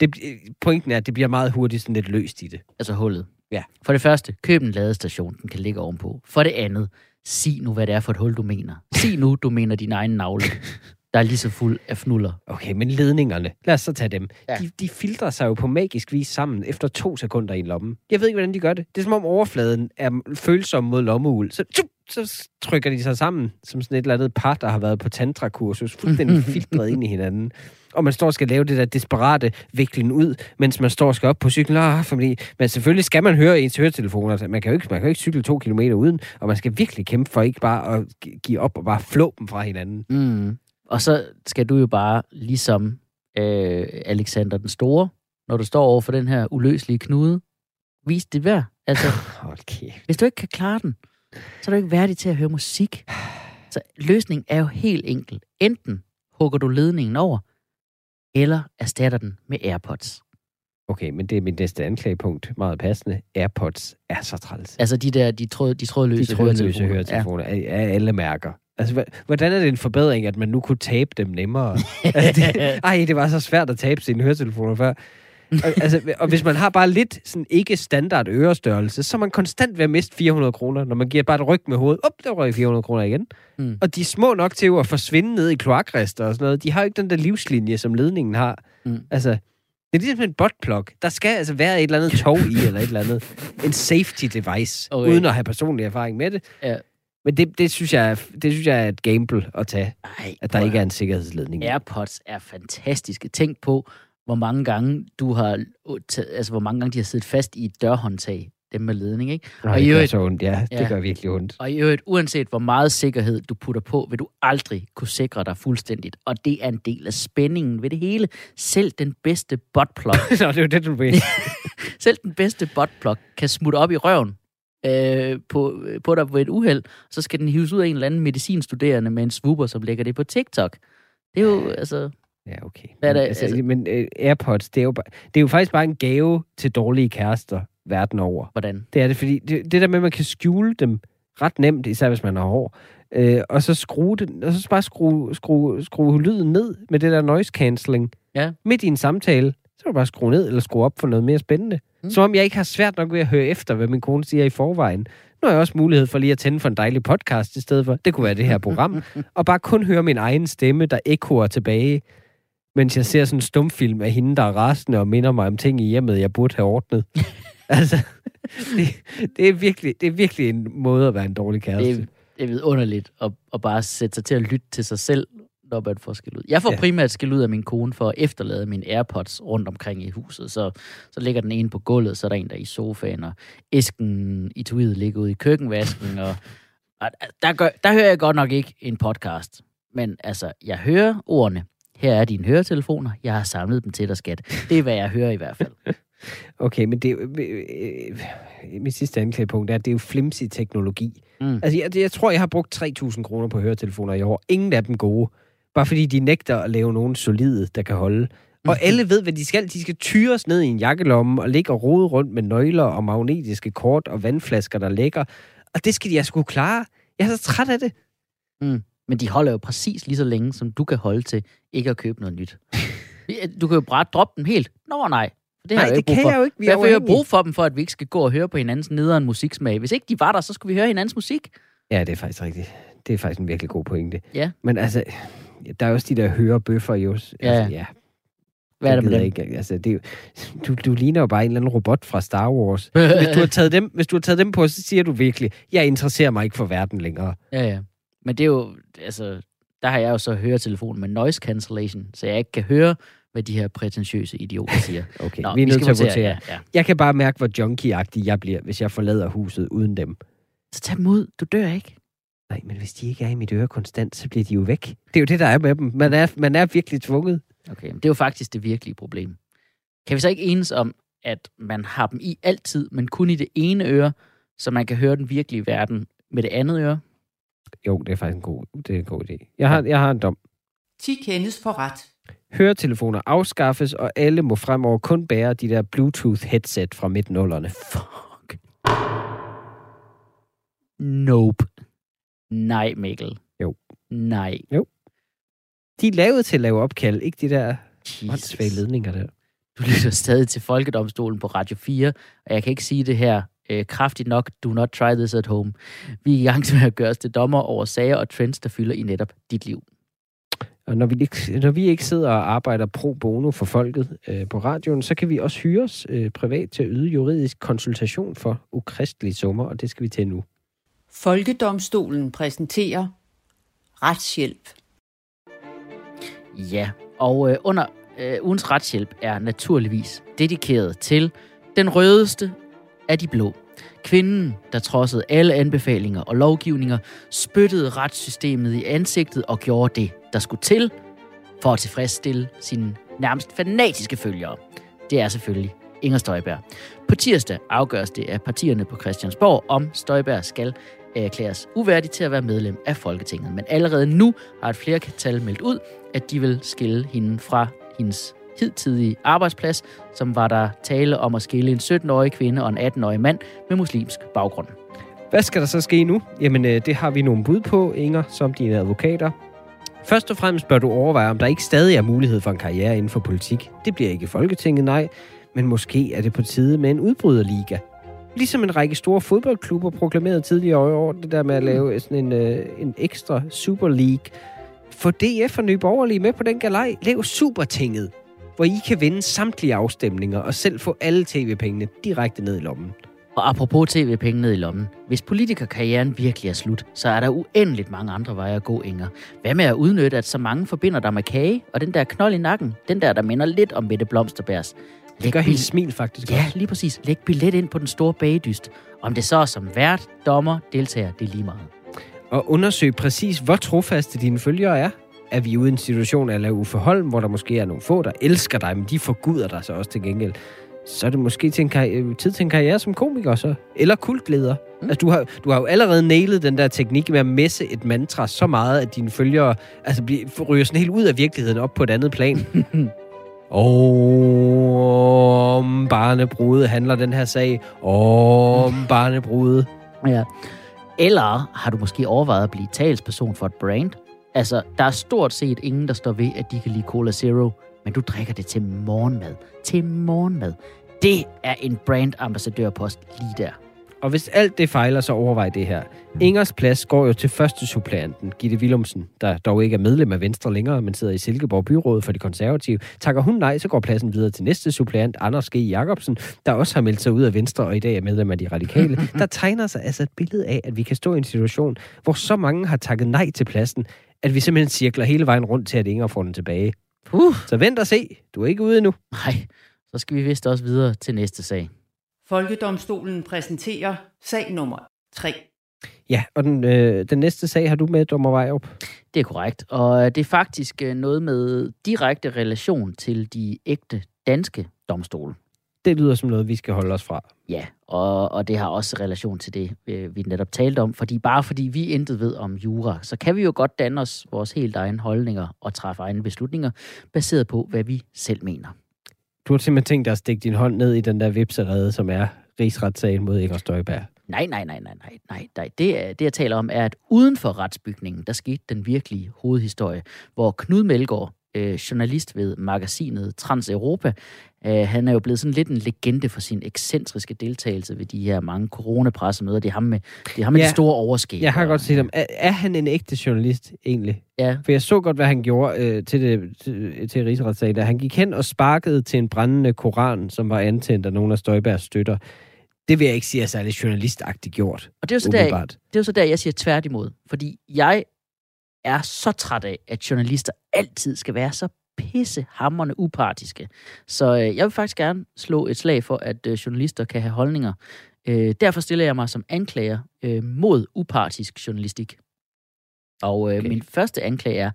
Det, pointen er, at det bliver meget hurtigt sådan lidt løst i det. Altså hullet. Ja. For det første, køb en ladestation, den kan ligge ovenpå. For det andet, sig nu, hvad det er for et hul, du mener. Sig nu, du mener din egen navle, der er lige så fuld af fnuller. Okay, men ledningerne, lad os så tage dem. Ja. De, de filtrer sig jo på magisk vis sammen efter to sekunder i en lomme. Jeg ved ikke, hvordan de gør det. Det er som om overfladen er følsom mod lommeuld. Så, tjup, så trykker de sig sammen, som sådan et eller andet par, der har været på tantrakursus, fuldstændig filtreret ind i hinanden. Og man står og skal lave det der desperate viklen ud, mens man står og skal op på cyklen. Ah, fordi, men selvfølgelig skal man høre ens høretelefoner. Man kan jo ikke, man kan jo ikke cykle to kilometer uden, og man skal virkelig kæmpe for ikke bare at gi- give op og bare flå dem fra hinanden. Mm. Og så skal du jo bare, ligesom øh, Alexander den Store, når du står over for den her uløselige knude, vise det værd. Altså, kæft. hvis du ikke kan klare den, så er du ikke værdig til at høre musik. Så løsningen er jo helt enkel. Enten hugger du ledningen over, eller erstatter den med AirPods. Okay, men det er mit næste anklagepunkt. Meget passende. AirPods er så træls. Altså de der, de, tråd, de trådløse, De trådløse høretelefoner. høretelefoner af, af alle mærker. Altså, hvordan er det en forbedring, at man nu kunne tabe dem nemmere? altså, det, ej, det var så svært at tabe sine høretelefoner før. Og, altså, og hvis man har bare lidt sådan ikke standard ørestørrelse, så er man konstant ved at miste 400 kroner, når man giver bare et ryg med hovedet. Op, der røg 400 kroner igen. Mm. Og de er små nok til at forsvinde ned i kloakrester og sådan noget. De har jo ikke den der livslinje, som ledningen har. Mm. Altså, det er ligesom en buttplug. Der skal altså være et eller andet tog i, eller et eller andet. En safety device, okay. uden at have personlig erfaring med det. Ja. Men det, det, synes jeg, det synes jeg er et gamble at tage, Ej, at der ikke er en sikkerhedsledning. AirPods er fantastiske. Tænk på, hvor mange gange du har, altså hvor mange gange de har siddet fast i et dørhåndtag, dem med ledning, ikke? Nå, og det i gør øvrigt- så ondt. Ja, det Ja. gør virkelig ondt. Og i øvrigt, uanset hvor meget sikkerhed du putter på, vil du aldrig kunne sikre dig fuldstændigt. Og det er en del af spændingen ved det hele. Selv den bedste buttplug, Nå, det er jo det, du selv den bedste buttplug kan smutte op i røven øh, på, på dig ved et uheld. Så skal den hives ud af en eller anden medicinstuderende med en swooper, som lægger det på TikTok. Det er jo, altså... Ja, okay. Hvad er det, altså, altså- men uh, AirPods, det er, jo bare, det er jo faktisk bare en gave til dårlige kærester verden over. Hvordan? Det er det, fordi det, det der med, at man kan skjule dem ret nemt, især hvis man har hår, øh, og så skrue den, og så bare skrue, skrue, skrue lyden ned med det der noise cancelling. Ja. Midt i en samtale, så kan du bare skrue ned eller skrue op for noget mere spændende. Mm. Mm. Som om jeg ikke har svært nok ved at høre efter, hvad min kone siger i forvejen. Nu har jeg også mulighed for lige at tænde for en dejlig podcast i stedet for. Det kunne være det her program. og bare kun høre min egen stemme, der ekoer tilbage, mens jeg ser sådan en stumfilm af hende, der er rasende og minder mig om ting i hjemmet, jeg burde have ordnet. altså, det, det, er virkelig, det er virkelig en måde at være en dårlig kæreste. Det er, det er vidunderligt at, at bare sætte sig til at lytte til sig selv, når man får skæld ud. Jeg får ja. Primært skæld ud af min kone for at efterlade mine AirPods rundt omkring i huset. Så, så ligger den ene på gulvet, så er der en der er i sofaen, og æsken i tuiet ligger ude i køkkenvasken. Og, og der, gør, der hører jeg godt nok ikke en podcast. Men altså, jeg hører ordene. Her er dine høretelefoner. Jeg har samlet dem til dig, skat. Det er, hvad jeg hører i hvert fald. Okay, men det jo, øh, øh, mit sidste anklagepunkt er, at det er jo flimsy teknologi. Mm. Altså, jeg, jeg tror, jeg har brugt 3.000 kroner på høretelefoner i år. Ingen af dem gode. Bare fordi de nægter at lave nogen solide, der kan holde. Og alle ved, hvad de skal. De skal tyres ned i en jakkelomme og ligge og rode rundt med nøgler og magnetiske kort og vandflasker, der lægger. Og det skal de altså kunne klare. Jeg er så træt af det. Men de holder jo præcis lige så længe, som du kan holde til ikke at købe noget nyt. Du kan jo bare droppe dem helt. Nå nej. Det har Nej, jeg det kan for. jeg jo ikke. Vi er Derfor har jeg brug for dem, for at vi ikke skal gå og høre på hinandens nederen musiksmag. Hvis ikke de var der, så skulle vi høre hinandens musik. Ja, det er faktisk rigtigt. Det er faktisk en virkelig god pointe. Ja. Men altså, der er også de der hørebøffer jo. Altså, Ja. ja. Hvad er det med dem? Ikke. Altså, det er jo, du, du ligner jo bare en eller anden robot fra Star Wars. Hvis du har taget dem, hvis du har taget dem på, så siger du virkelig, jeg interesserer mig ikke for verden længere. Ja, ja. Men det er jo, altså, der har jeg jo så høretelefonen med noise cancellation, så jeg ikke kan høre, hvad de her prætentiøse idioter siger. Okay, Nå, vi er nødt til at votere. Ja, ja. Jeg kan bare mærke, hvor junkie jeg bliver, hvis jeg forlader huset uden dem. Så tag dem ud. Du dør ikke. Nej, men hvis de ikke er i mit øre konstant, så bliver de jo væk. Det er jo det, der er med dem. Man er, man er virkelig tvunget. Okay, men det er jo faktisk det virkelige problem. Kan vi så ikke enes om, at man har dem i altid, men kun i det ene øre, så man kan høre den virkelige verden med det andet øre? Jo, det er faktisk en god, det er en god idé. Jeg har, jeg har en dom. 10 kendes for ret. Høretelefoner afskaffes, og alle må fremover kun bære de der Bluetooth-headset fra midt-nullerne. Fuck. Nope. Nej, Mikkel. Jo. Nej. De er lavet til at lave opkald, ikke de der åndssvage ledninger der. Du lytter stadig til Folkedomstolen på Radio 4, og jeg kan ikke sige det her øh, kraftigt nok. Do not try this at home. Vi er i gang med at gøre os til dommer over sager og trends, der fylder i netop dit liv. Og når vi, ikke, når vi ikke sidder og arbejder pro bono for folket øh, på radioen, så kan vi også hyre os øh, privat til at yde juridisk konsultation for ukristelige summer, og det skal vi til nu. Folkedomstolen præsenterer retshjælp. Ja, og øh, under øh, ugens retshjælp er naturligvis dedikeret til den rødeste af de blå. Kvinden, der trodsede alle anbefalinger og lovgivninger, spyttede retssystemet i ansigtet og gjorde det, der skulle til for at tilfredsstille sine nærmest fanatiske følgere. Det er selvfølgelig Inger Støjberg. På tirsdag afgøres det af partierne på Christiansborg, om Støjberg skal erklæres uværdig til at være medlem af Folketinget. Men allerede nu har et flertal meldt ud, at de vil skille hende fra hendes hidtidige arbejdsplads, som var der tale om at skille en 17-årig kvinde og en 18-årig mand med muslimsk baggrund. Hvad skal der så ske nu? Jamen, øh, det har vi nogle bud på, Inger, som dine advokater. Først og fremmest bør du overveje, om der ikke stadig er mulighed for en karriere inden for politik. Det bliver ikke i Folketinget, nej, men måske er det på tide med en udbryderliga. Ligesom en række store fodboldklubber proklamerede tidligere i år, det der med at lave sådan en, øh, en ekstra Super League. Få DF og Nye Borgerlige med på den galej. Lav Supertinget, hvor I kan vinde samtlige afstemninger og selv få alle tv-pengene direkte ned i lommen. Og apropos tv-penge ned i lommen. Hvis politikerkarrieren virkelig er slut, så er der uendeligt mange andre veje at gå, Inger. Hvad med at udnytte, at så mange forbinder dig med kage, og den der knold i nakken, den der, der minder lidt om Mette Blomsterbærs. Det gør helt smil faktisk Ja, også. lige præcis. Læg billet ind på den store bagedyst. Om det så er som vært, dommer, deltager, det er lige meget. Og undersøg præcis, hvor trofaste dine følgere er. Er vi ude i en situation af Uffe Holm, hvor der måske er nogle få, der elsker dig, men de forguder dig så også til gengæld. Så er det måske til en karri- tid til en karriere som komiker så. Eller kultleder. Mm. Altså, du har, du har jo allerede nailet den der teknik med at messe et mantra så meget, at dine følgere altså, bliver, ryger sådan helt ud af virkeligheden op på et andet plan. Om barnebrude handler den her sag. Om barnebrude. Ja. Eller har du måske overvejet at blive talsperson for et brand? Altså, der er stort set ingen, der står ved, at de kan lide Cola Zero, men du drikker det til morgenmad. Til morgenmad. Det er en brandambassadørpost lige der. Og hvis alt det fejler, så overvej det her. Ingers plads går jo til første suppleanten, Gitte Willumsen, der dog ikke er medlem af Venstre længere, men sidder i Silkeborg Byrådet for de konservative. Takker hun nej, så går pladsen videre til næste suppleant, Anders G. Jacobsen, der også har meldt sig ud af Venstre og i dag er medlem af de radikale. Der tegner sig altså et billede af, at vi kan stå i en situation, hvor så mange har takket nej til pladsen, at vi simpelthen cirkler hele vejen rundt til, at Inger får den tilbage. Uh. Så vent og se. Du er ikke ude endnu. Nej, så skal vi vist også videre til næste sag. Folkedomstolen præsenterer sag nummer 3. Ja, og den, øh, den næste sag har du med, Dommer Vejrup. Det er korrekt, og det er faktisk øh, noget med direkte relation til de ægte danske domstole. Det lyder som noget, vi skal holde os fra. Ja, og, og det har også relation til det, øh, vi netop talte om. Fordi bare fordi vi intet ved om jura, så kan vi jo godt danne os vores helt egen holdninger og træffe egne beslutninger, baseret på, hvad vi selv mener. Du har simpelthen tænkt dig at stikke din hånd ned i den der vipserede, som er rigsretssagen mod Inger Støjberg. Nej, nej, nej, nej, nej, nej. nej. Det, det, jeg taler om, er, at uden for retsbygningen, der skete den virkelige hovedhistorie, hvor Knud Melgaard, øh, journalist ved magasinet Trans-Europa, øh, han er jo blevet sådan lidt en legende for sin ekscentriske deltagelse ved de her mange coronapressemøder. Det er ham med, det er ham med Ja. de store overskæg. Jeg har godt set ham. Er, er han en ægte journalist, egentlig? Ja, For jeg så godt, hvad han gjorde øh, til, det, til, til rigsretssagen. da Han gik hen og sparkede til en brændende koran, som var antændt af nogle af Støjbergs støtter. Det vil jeg ikke sige er særlig journalistagtigt gjort. og det er jo så der, det er jo så der, jeg siger tværtimod. Fordi jeg er så træt af, at journalister altid skal være så pissehammerende upartiske. Så øh, jeg vil faktisk gerne slå et slag for, at øh, journalister kan have holdninger. Øh, derfor stiller jeg mig som anklager øh, mod upartisk journalistik. Og øh, Okay. min første anklage er,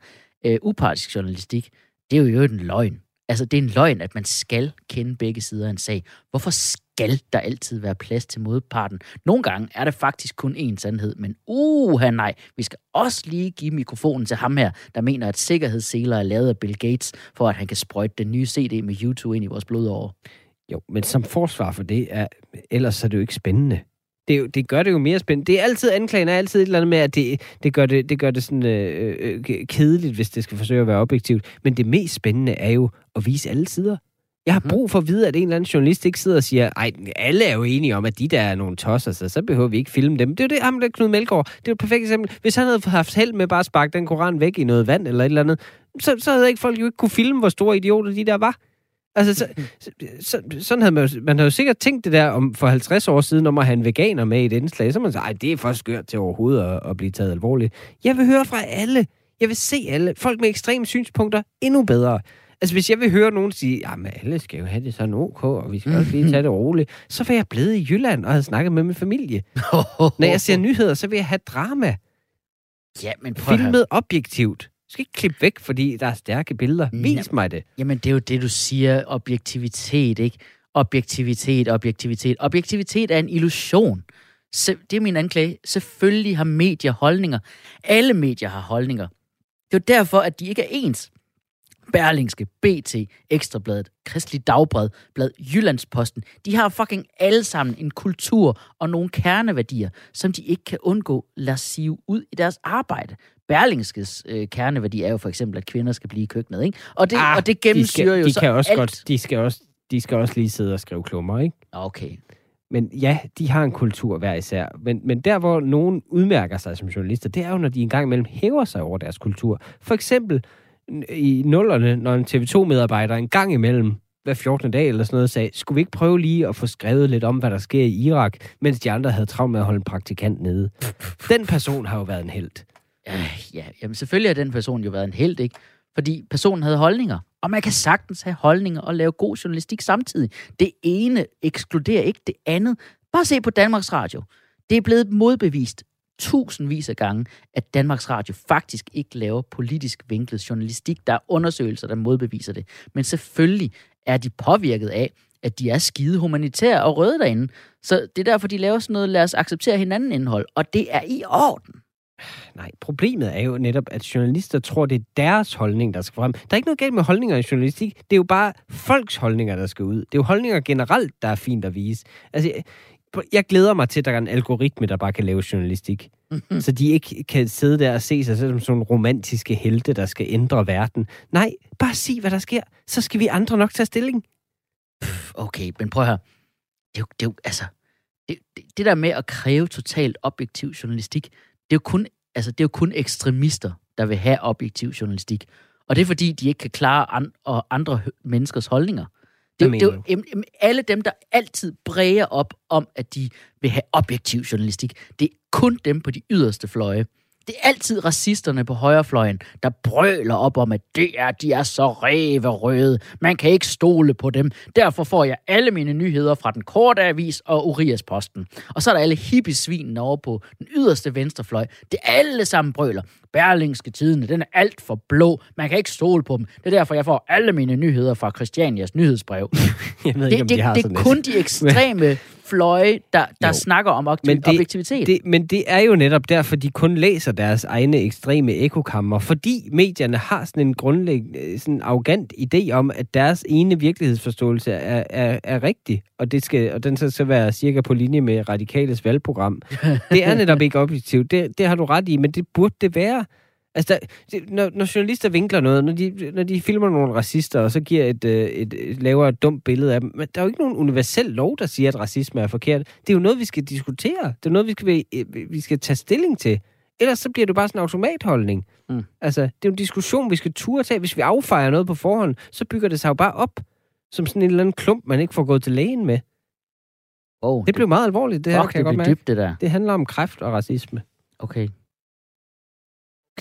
øh, upartisk journalistik, det er jo øvrigt en løgn. Altså, det er en løgn, at man skal kende begge sider af en sag. Hvorfor skal der altid være plads til modparten? Nogle gange er det faktisk kun én sandhed, men uha nej, vi skal også lige give mikrofonen til ham her, der mener, at sikkerhedsseler er lavet af Bill Gates, for at han kan sprøjte den nye CD med YouTube ind i vores blodåre. Jo, men som forsvar for det, er, ellers er det jo ikke spændende. Det, jo- det gør det jo mere spændende. Det er altid, anklagen er altid et eller andet med, at det, det, gør, det, det gør det sådan øh, øh, kedeligt, hvis det skal forsøge at være objektivt. Men det mest spændende er jo at vise alle sider. Jeg har Mhm. brug for at vide, at en eller anden journalist ikke sidder og siger, ej, alle er jo enige om, at de der er nogle tosser, så, så behøver vi ikke filme dem. Det er det, ham der Knud Melgaard. Det er et perfekt eksempel. Hvis han havde haft held med bare at sparke den koran væk i noget vand eller et eller andet, så, så havde ikke folk jo ikke kunne filme, hvor store idioter de der var. Altså, så, så, så, sådan havde man jo, man havde jo sikkert tænkt det der om for 50 år siden, om at have en veganer med i et indslag. Så man sagde, det er for skørt til overhovedet at, at blive taget alvorligt. Jeg vil høre fra alle. Jeg vil se alle. Folk med ekstreme synspunkter, endnu bedre. Altså, hvis jeg vil høre nogen sige, at alle skal jo have det sådan ok, og vi skal også lige tage det roligt, så vil jeg blive i Jylland og have snakket med min familie. Når jeg ser nyheder, så vil jeg have drama. Ja, men prøv. Filmet objektivt. Du skal ikke klippe væk, fordi der er stærke billeder. Vis mig det. Jamen, det er jo det, du siger. Objektivitet, ikke? Objektivitet, objektivitet. Objektivitet er en illusion. Se, det er min anklage. Selvfølgelig har medier holdninger. Alle medier har holdninger. Det er jo derfor, at de ikke er ens. Berlingske, BT, Ekstrabladet, Kristelig Dagblad, Blad Jyllandsposten, de har fucking alle sammen en kultur og nogle kerneværdier, som de ikke kan undgå lade sive ud i deres arbejde. Berlingskes øh, kerneværdi er jo for eksempel, at kvinder skal blive i køkkenet, ikke? Og det, Ah, og det de gennemsyrer skal, jo de så kan også alt. godt, de skal også, de skal også lige sidde og skrive klummer, ikke? Okay. Men ja, de har en kultur hver især. Men, men der, hvor nogen udmærker sig som journalister, det er jo, når de engang imellem hæver sig over deres kultur. For eksempel i nullerne, når en TV2-medarbejder en gang imellem hver 14. dag eller sådan noget, sagde, skulle vi ikke prøve lige at få skrevet lidt om, hvad der sker i Irak, mens de andre havde travlt med at holde en praktikant nede. Den person har jo været en held. Ja, ja, jamen selvfølgelig har den person jo været en held, ikke? Fordi personen havde holdninger. Og man kan sagtens have holdninger og lave god journalistik samtidig. Det ene ekskluderer ikke det andet. Bare se på Danmarks Radio. Det er blevet modbevist tusindvis af gange, at Danmarks Radio faktisk ikke laver politisk vinklet journalistik. Der er undersøgelser, der modbeviser det. Men selvfølgelig er de påvirket af, at de er skide humanitære og røde derinde. Så det er derfor, de laver sådan noget, lad os acceptere hinanden indhold. Og det er i orden. Nej, problemet er jo netop, at journalister tror, det er deres holdning, der skal frem. Der er ikke noget galt med holdninger i journalistik. Det er jo bare folks holdninger, der skal ud. Det er jo holdninger generelt, der er fint at vise. Altså, jeg- glæder mig til, at der er en algoritme, der bare kan lave journalistik. så de ikke kan sidde der og se sig selv som sådan romantiske helte, der skal ændre verden. Nej, bare sig, hvad der sker. Så skal vi andre nok tage stilling. Okay, men prøv at høre. Det er jo, det er jo altså... Det, det, der med at kræve totalt objektiv journalistik, det er jo kun, altså, det er jo kun ekstremister, der vil have objektiv journalistik. Og det er fordi, de ikke kan klare an, og andre menneskers holdninger. Det, er det jamen, alle dem, der altid bræger op om, at de vil have objektiv journalistik. Det er kun dem på de yderste fløje. Det er altid racisterne på højrefløjen, der brøler op om, at det er, de er så ræverøde. Man kan ikke stole på dem. Derfor får jeg alle mine nyheder fra den korte avis og Urias-posten. Og så er der alle hippiesvinene over på den yderste venstrefløj. Det er alle sammen brøler. Berlingske Tidene, den er alt for blå. Man kan ikke stole på dem. Det er derfor, jeg får alle mine nyheder fra Christianias nyhedsbrev. Jeg ved Det, ikke, om det, de har det er kun de ekstreme fløje, der, der Jo. snakker om objektiv- Men det- objektivitet. Det, men det er jo netop derfor, de kun læser deres egne ekstreme ekokammer, fordi medierne har sådan en grundlæggende, øh, sådan arrogant idé om, at deres ene virkelighedsforståelse er, er, er rigtig, og, det skal, og den så skal være cirka på linje med radikales valgprogram. Det er netop ikke objektivt, det, det har du ret i, men det burde det være. Altså, der, det, når, når journalister vinkler noget, når de, når de filmer nogle racister, og så giver et, øh, et, et laver et dumt billede af dem, men der er jo ikke nogen universel lov, der siger, at racisme er forkert. Det er jo noget, vi skal diskutere. Det er noget, vi skal, øh, vi skal tage stilling til. Ellers så bliver det bare sådan en automatholdning. Mm. Altså, det er jo en diskussion, vi skal turde tage. Hvis vi affejer noget på forhånd, så bygger det sig jo bare op som sådan en eller anden klump, man ikke får gået til lægen med. oh, Det blev meget alvorligt, det her, fuck, kan jeg det godt blev mærke. dybt, det der. Det handler om kræft og racisme. Okay.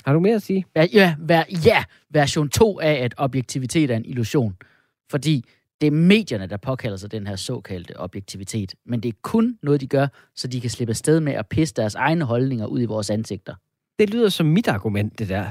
Har du mere at sige? Ja, ja, ver, ja, version 2 af, at objektivitet er en illusion. Fordi det er medierne, der påkalder sig den her såkaldte objektivitet. Men det er kun noget, de gør, så de kan slippe afsted med at pisse deres egne holdninger ud i vores ansigter. Det lyder som mit argument, det der.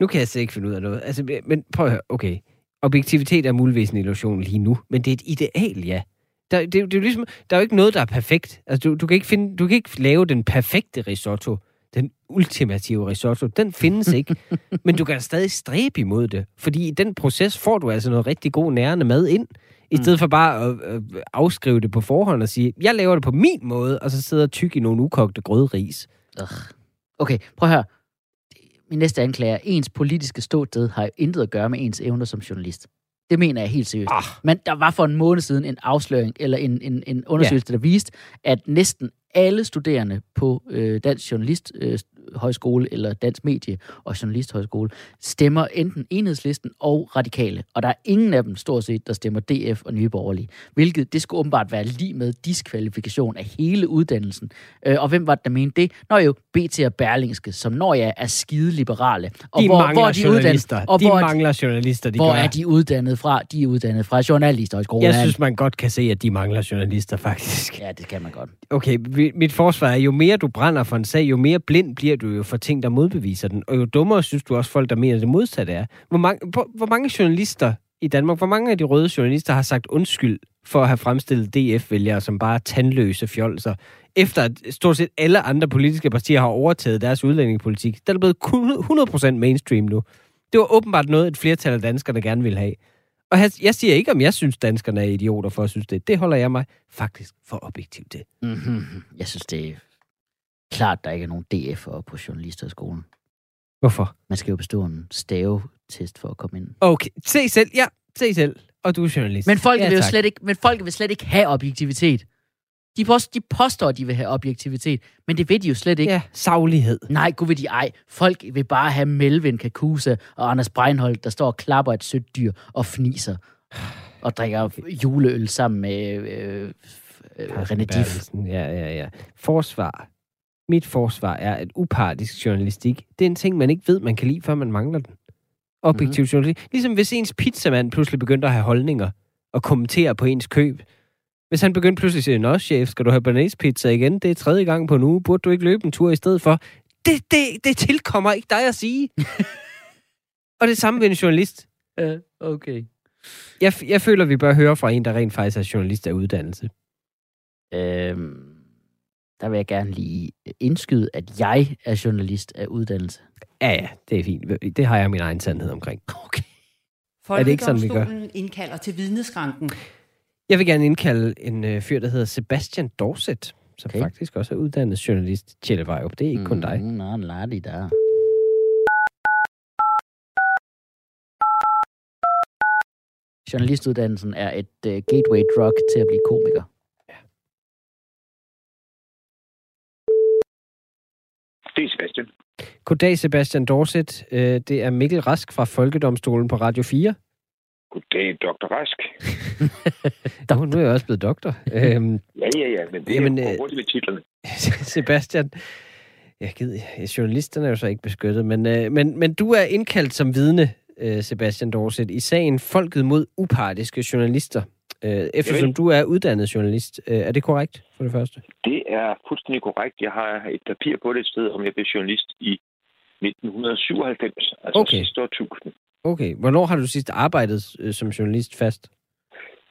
Nu kan jeg slet ikke finde ud af noget. Altså, men prøv at høre, okay. objektivitet er muligvis en illusion lige nu, men det er et ideal, ja. Der, det, det, er jo ligesom, der er jo ikke noget, der er perfekt. Altså, du, du, kan ikke finde, du kan ikke lave den perfekte risotto, den ultimative risotto. Den findes ikke, men du kan stadig stræbe imod det, fordi i den proces får du altså noget rigtig god nærende mad ind, i stedet for bare at øh, afskrive det på forhånd og sige, jeg laver det på min måde, og så sidder tyk i nogle ukogte grødris. Okay, prøv at høre. Min næste anklager, ens politiske ståsted har jo intet at gøre med ens evner som journalist. Det mener jeg helt seriøst. Ah. Men der var for en måned siden en afsløring, eller en, en, en undersøgelse, ja. der viste, at næsten alle studerende på øh, Dansk Journalist øh, Højskole eller Dansk Medie og Journalisthøjskole stemmer enten enhedslisten og radikale. Og der er ingen af dem stort set, der stemmer DF og Nye Borgerlige. Hvilket det skulle åbenbart være lige med diskvalifikation af hele uddannelsen. Øh, og hvem var det, der mente det? Nå jo, BT og Berlingske, som når jeg er skide liberale. Og De hvor, mangler hvor er de journalister. uddannet, og de hvor, er mangler journalister, de hvor gør. er de uddannet fra? De er uddannet fra Journalisthøjskolen. Jeg synes, man godt kan se, at de mangler journalister, faktisk. Ja, det kan man godt. Okay, mit forsvar er, jo mere du brænder for en sag, jo mere blind bliver du jo for ting, der modbeviser den. Og jo dummere synes du også folk, der mener det modsatte er. Hvor mange, hvor, hvor mange journalister i Danmark, hvor mange af de røde journalister har sagt undskyld for at have fremstillet DF-vælgere som bare tandløse fjolser, efter at stort set alle andre politiske partier har overtaget deres udlændingepolitik. Der er blevet 100% mainstream nu. Det var åbenbart noget, et flertal af danskerne gerne vil have. Og jeg- jeg siger ikke, om jeg synes, danskerne er idioter for at synes det. Det holder jeg mig faktisk for objektivt til. Mm-hmm. Jeg synes, det er klart, der ikke er nogen DF'ere på Journalisthøjskolen. Hvorfor? Man skal jo bestå en stavetest for at komme ind. Okay, se selv. Ja, se selv. Og du er journalist. Men folk, ja, vil jo tak. slet ikke, men folk vil slet ikke have objektivitet. De, påstår, de påstår, at de vil have objektivitet, men det vil de jo slet ikke. Ja, saglighed. Nej, gud vil de ej. Folk vil bare have Melvin Kakusa og Anders Breinholt, der står og klapper et sødt dyr og fniser. Og drikker juleøl sammen med øh, øh, René Diff. Ja, ja, ja. Forsvar. Mit forsvar er, at upartisk journalistik, det er en ting, man ikke ved, man kan lide, før man mangler den. Objektiv mm-hmm. journalistik. Ligesom hvis ens pizzamand pludselig begyndte at have holdninger og kommentere på ens køb. Hvis han begyndte pludselig at sige, Nå, chef, skal du have banæs pizza igen? Det er tredje gang på en uge. Burde du ikke løbe en tur i stedet for? Det, det, det tilkommer ikke dig at sige. og det samme ved en journalist. Ja, okay. Jeg, jeg føler, vi bør høre fra en, der rent faktisk er journalist af uddannelse. Øhm, der vil jeg gerne lige indskyde, at jeg er journalist af uddannelse. Ja, ja, det er fint. Det har jeg min egen sandhed omkring. Okay. Er det ikke sådan, vi gør? Indkalder til vidneskranken. Jeg vil gerne indkalde en øh, fyr, der hedder Sebastian Dorset, som Okay. faktisk også er uddannet journalist. Tjelle Vejrup, det er ikke mm. kun dig. Mm, Nå, lad de der. Journalistuddannelsen er et uh, gateway drug til at blive komiker. Det er Sebastian. Goddag, Sebastian Dorset. Øh, det er Mikkel Rask fra Folkedomstolen på Radio 4. Goddag, Dr. Rask. Nå, nu er jeg også blevet doktor. øhm, Ja, ja, ja, men det Jamen, er øh, øh... hurtigt med titlerne. Sebastian, jeg gider, journalisterne er jo så ikke beskyttet, men, øh, men, men du er indkaldt som vidne, øh, Sebastian Dorset, i sagen Folket mod upartiske journalister. Øh, eftersom du er uddannet journalist. Øh, er det korrekt, for det første? Det er fuldstændig korrekt. Jeg har et papir på det et sted, om jeg blev journalist i 1997, altså Okay. sidste årtusind. Okay. Hvornår har du sidst arbejdet øh, som journalist fast?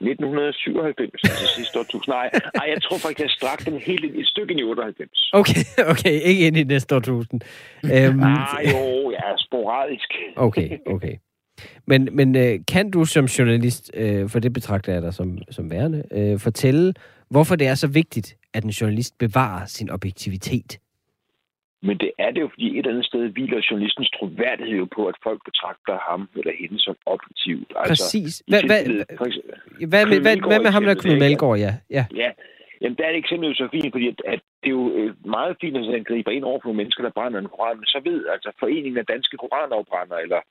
1997, altså sidste årtusind. Nej, nej, jeg tror faktisk, jeg strak den helt ind- et stykke ind i 98. Okay, okay. Ikke ind i næste årtusind. øhm, Ah, jo, ja, sporadisk. okay, okay. Men, men øh, kan du som journalist, øh, for det betragter jeg dig som, som værende, øh, fortælle, hvorfor det er så vigtigt, at en journalist bevarer sin objektivitet? Men det er det jo, fordi et eller andet sted hviler journalistens troværdighed jo på, at folk betragter ham eller hende som objektivt. Præcis. i Hvad, hvad, med, hvad, Knud hvad med ham der Knud Melgaard, ja? ja. Ja, jamen der er det eksempel jo så fint, fordi at, at det er jo meget fint, at han griber ind over for nogle mennesker, der brænder en koran, men så ved altså foreningen af danske koranafbrændere, eller,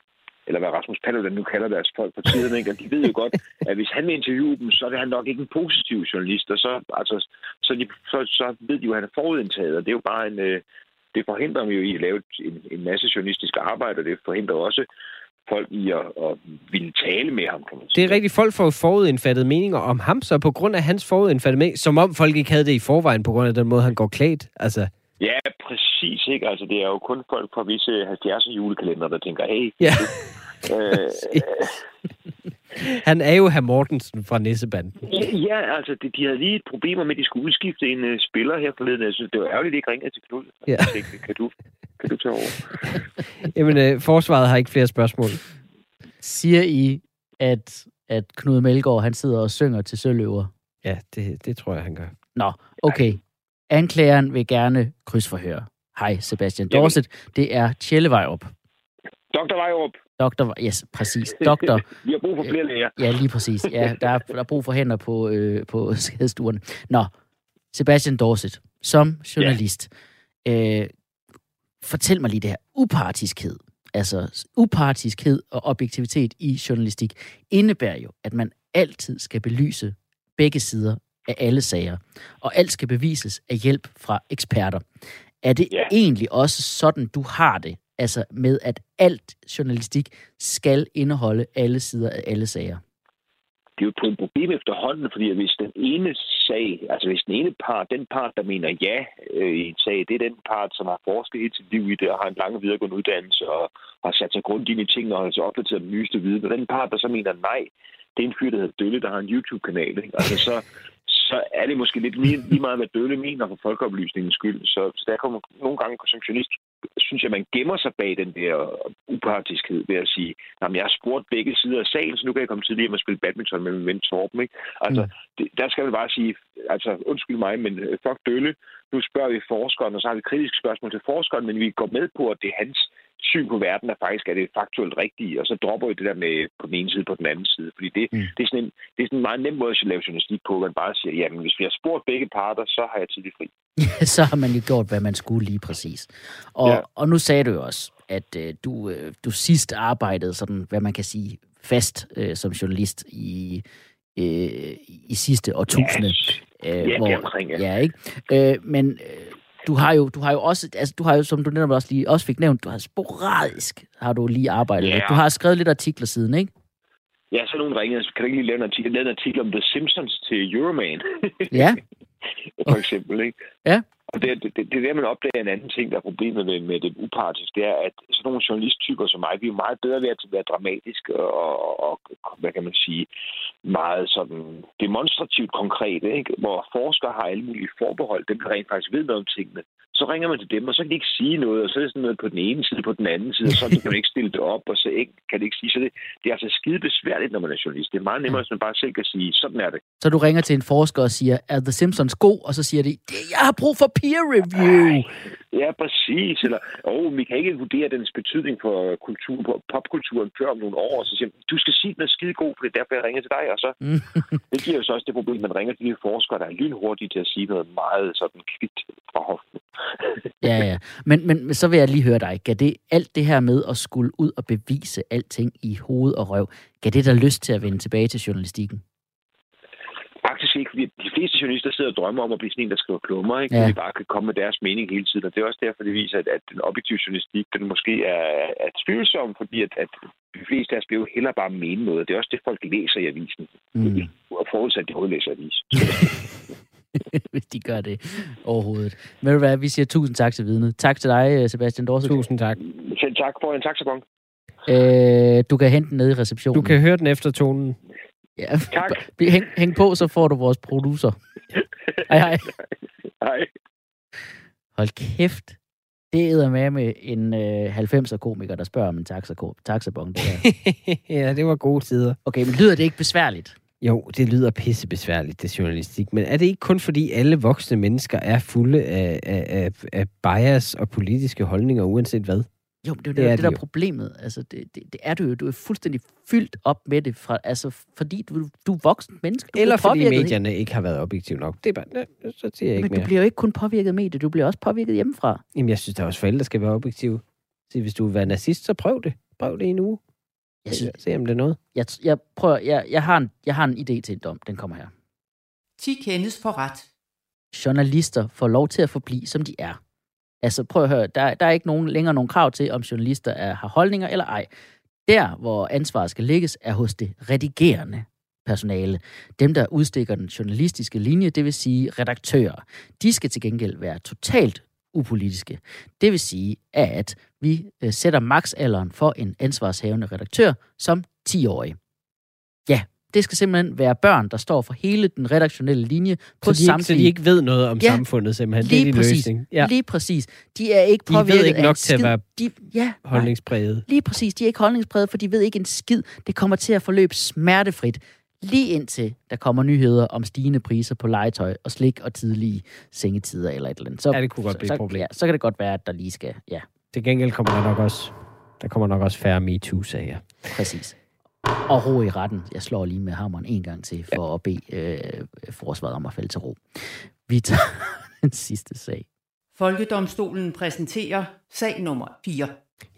eller hvad Rasmus Paludan nu kalder deres folk på tiden, ikke? Og de ved jo godt, at hvis han vil interviewe dem, så er han nok ikke en positiv journalist, og så, altså, så, de, så, så ved de jo, at han er forudindtaget, og det er jo bare en... Øh, det forhindrer dem jo i at lave en, en masse journalistisk arbejde, og det forhindrer også folk i at, at ville tale med ham, kan man Det sige. er rigtigt, folk får forudindfattede meninger om ham, så på grund af hans forudindfattede meninger, som om folk ikke havde det i forvejen, på grund af den måde, han går klædt. Altså, Ja, præcis. Ikke? Altså, det er jo kun folk fra visse 70'er julekalender, der tænker, hey, ja. Øh, Han er jo herr Mortensen fra Nissebanden. ja, altså, de, de havde lige problemer med, at de skulle udskifte en uh, spiller her forleden. Jeg synes, det var ærgerligt, at de ikke ringede til Knud. Ja. Jeg tænkte, Kan du, kan du tage over? Jamen, øh, forsvaret har ikke flere spørgsmål. Siger I, at, at Knud Melgaard, han sidder og synger til Søløver? Ja, det, det tror jeg, han gør. Nå, okay. Anklageren vil gerne krydsforhøre. Hej, Sebastian Jamen. Dorset. Det er Tjelle Vejrup. Dr. Vejrup, Doktor, yes, præcis. Doktor, vi har brug for flere læger. ja, lige præcis. Ja, der er, der er brug for hænder på, øh, på skadestuerne. Nå, Sebastian Dorset, som journalist. Øh, fortæl mig lige det her. Upartiskhed, altså upartiskhed og objektivitet i journalistik, indebærer jo, at man altid skal belyse begge sider af alle sager, og alt skal bevises af hjælp fra eksperter. Er det Ja. egentlig også sådan, du har det? Altså med, at alt journalistik skal indeholde alle sider af alle sager? det er jo et problem efterhånden, fordi hvis den ene sag, altså hvis den ene part, den part, der mener ja øh, i en sag, det er den part, som har forsket hele sit liv i det, og har en lang videregående uddannelse, og har sat sig grundigt ind i tingene, og har så opdateret den nyeste viden. Og den part, der så mener nej, det er en fyr, der hedder Dølle, der har en YouTube-kanal. Ikke? Altså, så, så er det måske lidt lige, lige meget, hvad Dølle mener for folkeoplysningens skyld. Så, så der kommer nogle gange som journalist, synes jeg, man gemmer sig bag den der upartiskhed ved at sige, at jeg har spurgt begge sider af sagen, så nu kan jeg komme tidligere og spille badminton med min ven Torben. Ikke? Altså, Mm. det, der skal man bare sige, altså undskyld mig, men øh, fuck Dølle, nu spørger vi forskeren, og så har vi kritiske spørgsmål til forskeren, men vi går med på, at det er hans syn på verden, der faktisk er det faktuelt rigtige, og så dropper vi det der med på den ene side på den anden side, fordi det, Mm. det, er, sådan en, det er sådan en meget nem måde at lave journalistik på, man bare siger, jamen hvis vi har spurgt begge parter, så har jeg tidlig fri. så har man jo gjort, hvad man skulle lige præcis. Og, ja. Og nu sagde du jo også, at øh, du, øh, du sidst arbejdede sådan, hvad man kan sige, fast øh, som journalist i, øh, i sidste årtusinde. Øh, Ja, det er omkring, ja. ja. ikke? Øh, men øh, du har jo, du har jo også, altså du har jo, som du netop også lige også fik nævnt, du har sporadisk, har du lige arbejdet Ja. med. Du har skrevet lidt artikler siden, ikke? Ja, så nogen ringede, kan du ikke lige lave en artikel, lavede en artikel om The Simpsons til Euroman, Ja, for eksempel, ikke? Ja. Og det, det, det, det er der, man opdager en anden ting, der er problemet med, med det upartiske, det er, at sådan nogle journalisttyper som mig, vi er jo meget bedre ved at være dramatiske og, og, og hvad kan man sige, meget sådan demonstrativt konkrete, ikke? hvor forskere har alle mulige forbehold, dem der rent faktisk ved noget om tingene. Så ringer man til dem, og så kan de ikke sige noget, og så er det sådan noget på den ene side, på den anden side, og så kan man ikke stille det op, og så ikke, kan det ikke sige. Så det, det er altså skide besværligt, når man er journalist. Det er meget nemmere, hvis man bare selv kan sige, sådan er det. så du ringer til en forsker og siger, er The Simpsons god? Og så siger de, jeg har brug for peer review. Ja, præcis. Eller, oh, vi kan ikke vurdere dens betydning for kultur, på popkulturen før om nogle år. Så siger du skal sige, den er skide god, for det er derfor, jeg ringer til dig. Og så, Mm. det giver jo så også det problem, at man ringer til de forskere, der er lynhurtige til at sige noget meget sådan kvidt fra hoften. Ja, ja. Men, men, men så vil jeg lige høre dig. Gav det alt det her med at skulle ud og bevise alting i hoved og røv, gav det der lyst til at vende tilbage til journalistikken? Faktisk ikke, fordi de fleste journalister sidder og drømmer om at blive sådan en, der skriver klummer, ikke? Ja. De bare kan komme med deres mening hele tiden. Og det er også derfor, det viser, at, at den objektive journalistik, den måske er, er tvivlsom, fordi at, at de fleste af os bliver jo heller bare mene noget. Det er også det, folk læser i avisen. Mm. Og forudsat, at de overhovedet læser avis. Hvis de gør det overhovedet. Men du hvad, vi siger tusind tak til vidnet. Tak til dig, Sebastian Dorset. Tusind tak. Selv tak for en taxabon. Øh, du kan hente den nede i receptionen. Du kan høre den efter tonen. Ja, Tak. hæng, hæng på, så får du vores producer. Hej, hej. Hej. Hold kæft. Det er med med en øh, 90'er komiker, der spørger om en taxa- taxabon. Det ja, det var gode tider. Okay, men lyder det ikke besværligt? Jo, det lyder pissebesværligt, det journalistik. Men er det ikke kun fordi alle voksne mennesker er fulde af, af, af, af bias og politiske holdninger, uanset hvad? Jo, men det er jo Det det, er det, der jo. er problemet. Altså, det, det, det er du jo. Du er fuldstændig fyldt op med det, fra, altså, fordi du, du er voksen menneske. Du Eller fordi medierne ikke har været objektive nok. Det er bare, nej, så siger jeg ikke Men du mere. bliver jo ikke kun påvirket med det, du bliver også påvirket hjemmefra. Jamen, jeg synes, der også forældre skal være objektive. Så hvis du vil være nazist, så prøv det. Prøv det i en uge. Jeg, synes, Se, om det er noget. jeg, jeg, prøver, jeg, jeg, har en, jeg har en idé til en dom. Den kommer her. 10 kendes for ret. Journalister får lov til at forblive, som de er. Altså, prøv at høre. Der, der er ikke nogen, længere nogen krav til, om journalister er, har holdninger eller ej. Der, hvor ansvaret skal lægges, er hos det redigerende personale. Dem, der udstikker den journalistiske linje, det vil sige redaktører. De skal til gengæld være totalt upolitiske. Det vil sige, at vi øh, sætter maksalderen for en ansvarshavende redaktør som 10-årig. Det skal simpelthen være børn, der står for hele den redaktionelle linje på så, de ikke, så de ikke ved noget om Ja, samfundet, simpelthen. lige det er præcis. løsning. Ja, Lige præcis. De er ikke De ved påvirket ikke nok til at være de, ja, holdningspræget. Lige præcis. De er ikke holdningspræget, for de ved ikke en skid. Det kommer til at forløbe smertefrit. Lige indtil der kommer nyheder om stigende priser på legetøj og slik og tidlige sengetider eller et eller andet. Så, Ja, det kunne godt så, blive et problem. Ja, så kan det godt være, at der lige skal... Ja, Til gengæld kommer der nok også, der kommer nok også færre MeToo-sager. præcis. Og ro i retten. Jeg slår lige med hammeren en gang til, for ja. at bede øh, forsvaret om at falde til ro. Vi tager den sidste sag. Folkedomstolen præsenterer sag nummer 4.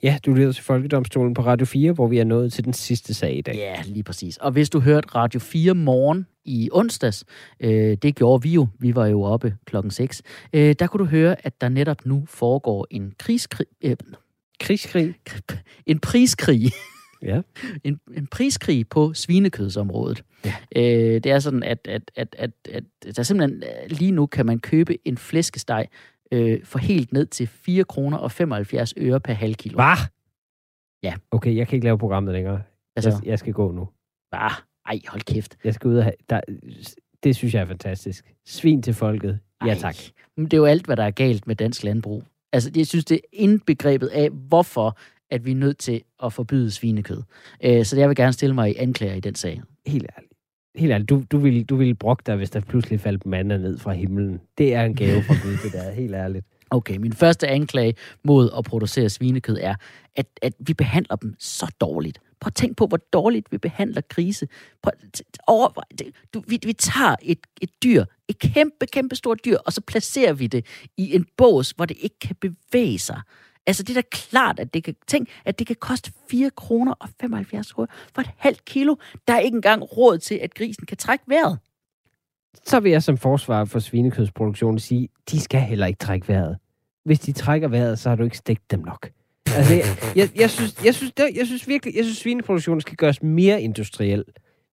Ja, du lytter til Folkedomstolen på Radio 4, hvor vi er nået til den sidste sag i dag. Ja, lige præcis. Og hvis du hørte Radio 4 morgen i onsdags, øh, det gjorde vi jo, vi var jo oppe klokken 6, øh, der kunne du høre, at der netop nu foregår en krigskrig, øh, Krigskrig. en priskrig, Ja. en, en priskrig på svinekødsområdet. Ja. Øh, det er sådan, at, at, at, at, at der simpelthen øh, lige nu kan man købe en flæskesteg øh, for helt ned til 4 kroner og 75 øre per halv kilo. Hvad? Ja. Okay, jeg kan ikke lave programmet længere. Altså, Jeg, jeg skal gå nu. ah, ej, hold kæft. Jeg skal ud og have... Der, det synes jeg er fantastisk. Svin til folket. Ja, Ej, tak. Men det er jo alt, hvad der er galt med dansk landbrug. Altså, jeg synes, det er indbegrebet af, hvorfor at vi er nødt til at forbyde svinekød. Øh, så jeg vil gerne stille mig i anklager i den sag. Helt ærligt. Helt ærligt. Du, du, vil, du vil brokke dig, hvis der pludselig faldt manna ned fra himlen. Det er en gave fra Gud, det der. Helt ærligt. Okay, min første anklage mod at producere svinekød er, at, at vi behandler dem så dårligt. Prøv at tænk på, hvor dårligt vi behandler grise. Prøv, over, du, vi, vi tager et, et dyr, et kæmpe, kæmpe stort dyr, og så placerer vi det i en bås, hvor det ikke kan bevæge sig. Altså, det er da klart, at det kan, tænk, at det kan koste 4 kroner og 75 øre for et halvt kilo. Der er ikke engang råd til, at grisen kan trække vejret. Så vil jeg som forsvar for svinekødsproduktionen sige, de skal heller ikke trække vejret. Hvis de trækker vejret, så har du ikke stegt dem nok. Altså, jeg, jeg, jeg, synes, jeg, synes, der, jeg synes virkelig, jeg synes, svineproduktionen skal gøres mere industriel.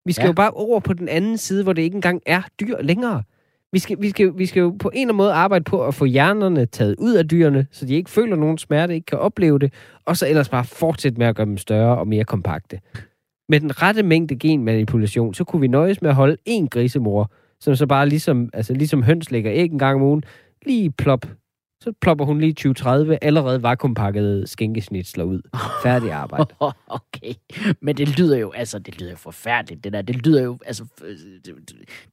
Vi skal ja. jo bare over på den anden side, hvor det ikke engang er dyr længere. Vi skal, vi, skal, vi skal jo på en eller anden måde arbejde på at få hjernerne taget ud af dyrene, så de ikke føler nogen smerte, ikke kan opleve det, og så ellers bare fortsætte med at gøre dem større og mere kompakte. Med den rette mængde genmanipulation, så kunne vi nøjes med at holde én grisemor, som så bare ligesom, altså ligesom høns lægger æg en gang om ugen, lige plop. Så plopper hun lige 20-30 allerede vakuumpakkede skænkesnitsler ud. Færdig arbejde. Okay, men det lyder jo, altså, det lyder jo forfærdeligt, det der. Det lyder jo, altså, øh, det,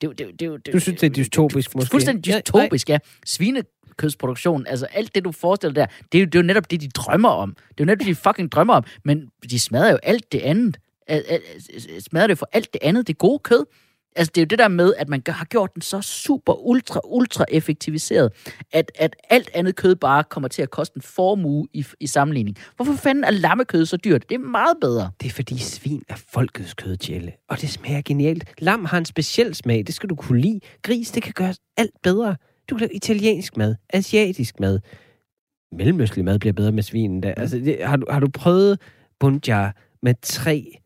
det, det, det, Du synes, det er dystopisk måske? Fuldstændig dystopisk, ja. Svinekødsproduktion, altså alt det, du forestiller der, det er, jo, det er jo netop det, de drømmer om. Det er jo netop det, de fucking drømmer om, men de smadrer jo alt det andet. Smadrer det for alt det andet, det gode kød. Altså, det er jo det der med, at man gør- har gjort den så super, ultra, ultra effektiviseret, at, at alt andet kød bare kommer til at koste en formue i, i sammenligning. Hvorfor fanden er lammekød så dyrt? Det er meget bedre. Det er fordi svin er folkets kød, Jelle. Og det smager genialt. Lam har en speciel smag, det skal du kunne lide. Gris, det kan gøres alt bedre. Du kan lave italiensk mad, asiatisk mad. Mellemøstlig mad bliver bedre med svinen. Der. Altså, det, har, du, har du prøvet bunjar med tre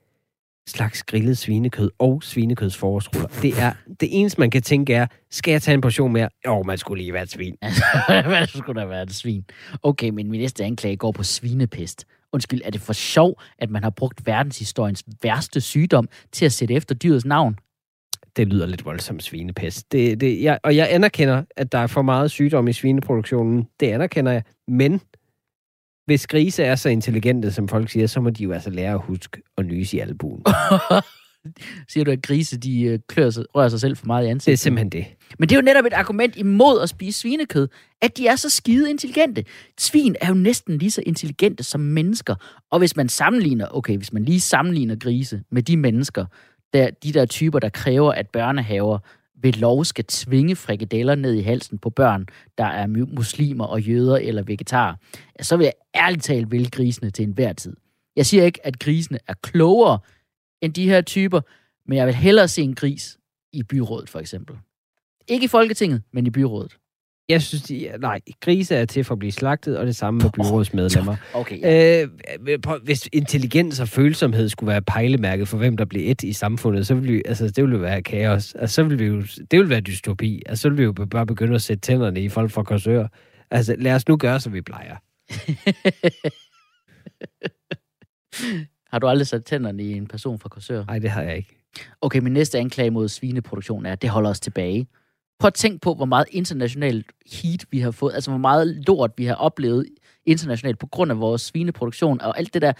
slags grillet svinekød og svinekødsforårsruller? Det er det eneste, man kan tænke er, skal jeg tage en portion mere? Jo, man skulle lige være et svin. Hvad skulle der være et svin? Okay, men min næste anklage går på svinepest. Undskyld, er det for sjov, at man har brugt verdenshistoriens værste sygdom til at sætte efter dyrets navn? det lyder lidt voldsomt svinepest. Det, det, jeg, og jeg anerkender, at der er for meget sygdom i svineproduktionen. Det anerkender jeg. Men hvis grise er så intelligente, som folk siger, så må de jo altså lære at huske at nyse i albuen. Siger du, at grise de øh, klør sig, rører sig selv for meget i ansigtet? Det er simpelthen det. Men det er jo netop et argument imod at spise svinekød, at de er så skide intelligente. Svin er jo næsten lige så intelligente som mennesker. Og hvis man sammenligner, okay, hvis man lige sammenligner grise med de mennesker, der, de der typer, der kræver, at børnehaver ved lov skal tvinge frikadeller ned i halsen på børn, der er muslimer og jøder eller vegetarer, ja, så vil jeg ærligt talt vælge grisene til enhver tid. Jeg siger ikke, at grisene er klogere end de her typer, men jeg vil hellere se en gris i byrådet, for eksempel. Ikke i Folketinget, men i byrådet. Jeg synes, de, nej, grise er til for at blive slagtet, og det samme med byrådsmedlemmer. Okay, ja. Øh, prøv- hvis intelligens og følsomhed skulle være pejlemærket for, hvem der bliver et i samfundet, så ville vi, altså, det ville være kaos. Altså, så ville vi jo, det ville være dystopi. Altså, så ville vi jo bare begynde at sætte tænderne i folk fra korsør. Altså, lad os nu gøre, som vi plejer. Har du aldrig sat tænderne i en person fra Korsør? Nej, det har jeg ikke. Okay, min næste anklage mod svineproduktion er, at det holder os tilbage. Prøv at tænke på, hvor meget internationalt heat vi har fået, altså hvor meget lort vi har oplevet internationalt på grund af vores svineproduktion og alt det der,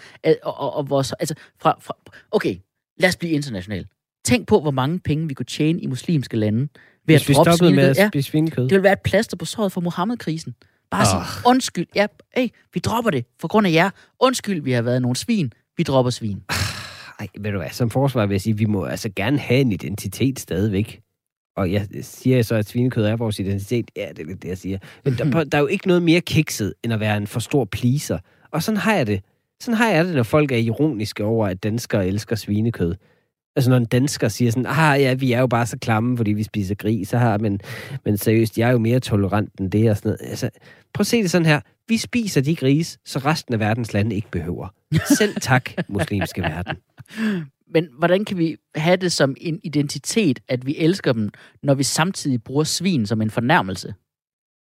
og, og, og vores, altså fra, fra, okay, lad os blive international. Tænk på, hvor mange penge vi kunne tjene i muslimske lande ved Hvis at droppe stoppede med svinekød. at Ja, svinekød. det vil være et plaster på såret for Mohammed-krisen. Bare sige, undskyld, ja, hey, vi dropper det for grund af jer. Undskyld, vi har været nogle svin. Vi dropper svin. Ej, ved du hvad, som forsvar vil jeg sige, vi må altså gerne have en identitet stadigvæk. Og jeg siger så, at svinekød er vores identitet. Ja, det er det, jeg siger. Men der, der er jo ikke noget mere kikset, end at være en for stor pleaser. Og sådan har jeg det. Sådan har jeg det, når folk er ironiske over, at danskere elsker svinekød. Altså når en dansker siger sådan, ah ja, vi er jo bare så klamme, fordi vi spiser gris, så har, men, men seriøst, jeg er jo mere tolerant end det og sådan noget. Altså, prøv at se det sådan her. Vi spiser de gris, så resten af verdens lande ikke behøver. Selv tak, muslimske verden. Men hvordan kan vi have det som en identitet, at vi elsker dem, når vi samtidig bruger svin som en fornærmelse?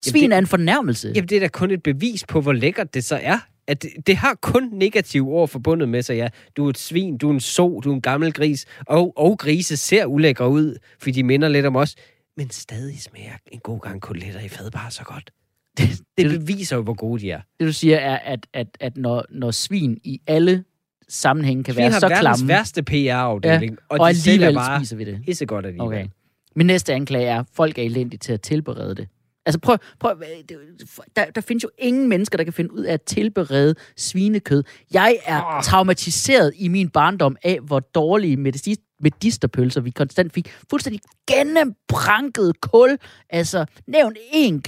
Svin det- er en fornærmelse. Jamen, det er da kun et bevis på, hvor lækkert det så er. At det, det har kun negative ord forbundet med sig, ja. Du er et svin, du er en so, du er en gammel gris, og, og grise ser ulækre ud, fordi de minder lidt om os, men stadig smager en god gang koteletter i fad bare så godt. Det, det beviser jo, hvor gode de er. Det du siger er, at, at, at når, når svin i alle sammenhænge kan Svin være har så verdens klamme, værste PR-afdeling, og, og, og de alligevel bare spiser vi det. pissegodt alligevel. Okay. Min næste anklage er, at folk er elendige til at tilberede det. Altså prøv, prøv øh, der, der findes jo ingen mennesker, der kan finde ud af at tilberede svinekød. Jeg er traumatiseret i min barndom af, hvor dårlige medis- medisterpølser vi konstant fik. Fuldstændig gennempranket kul. Altså, nævn én,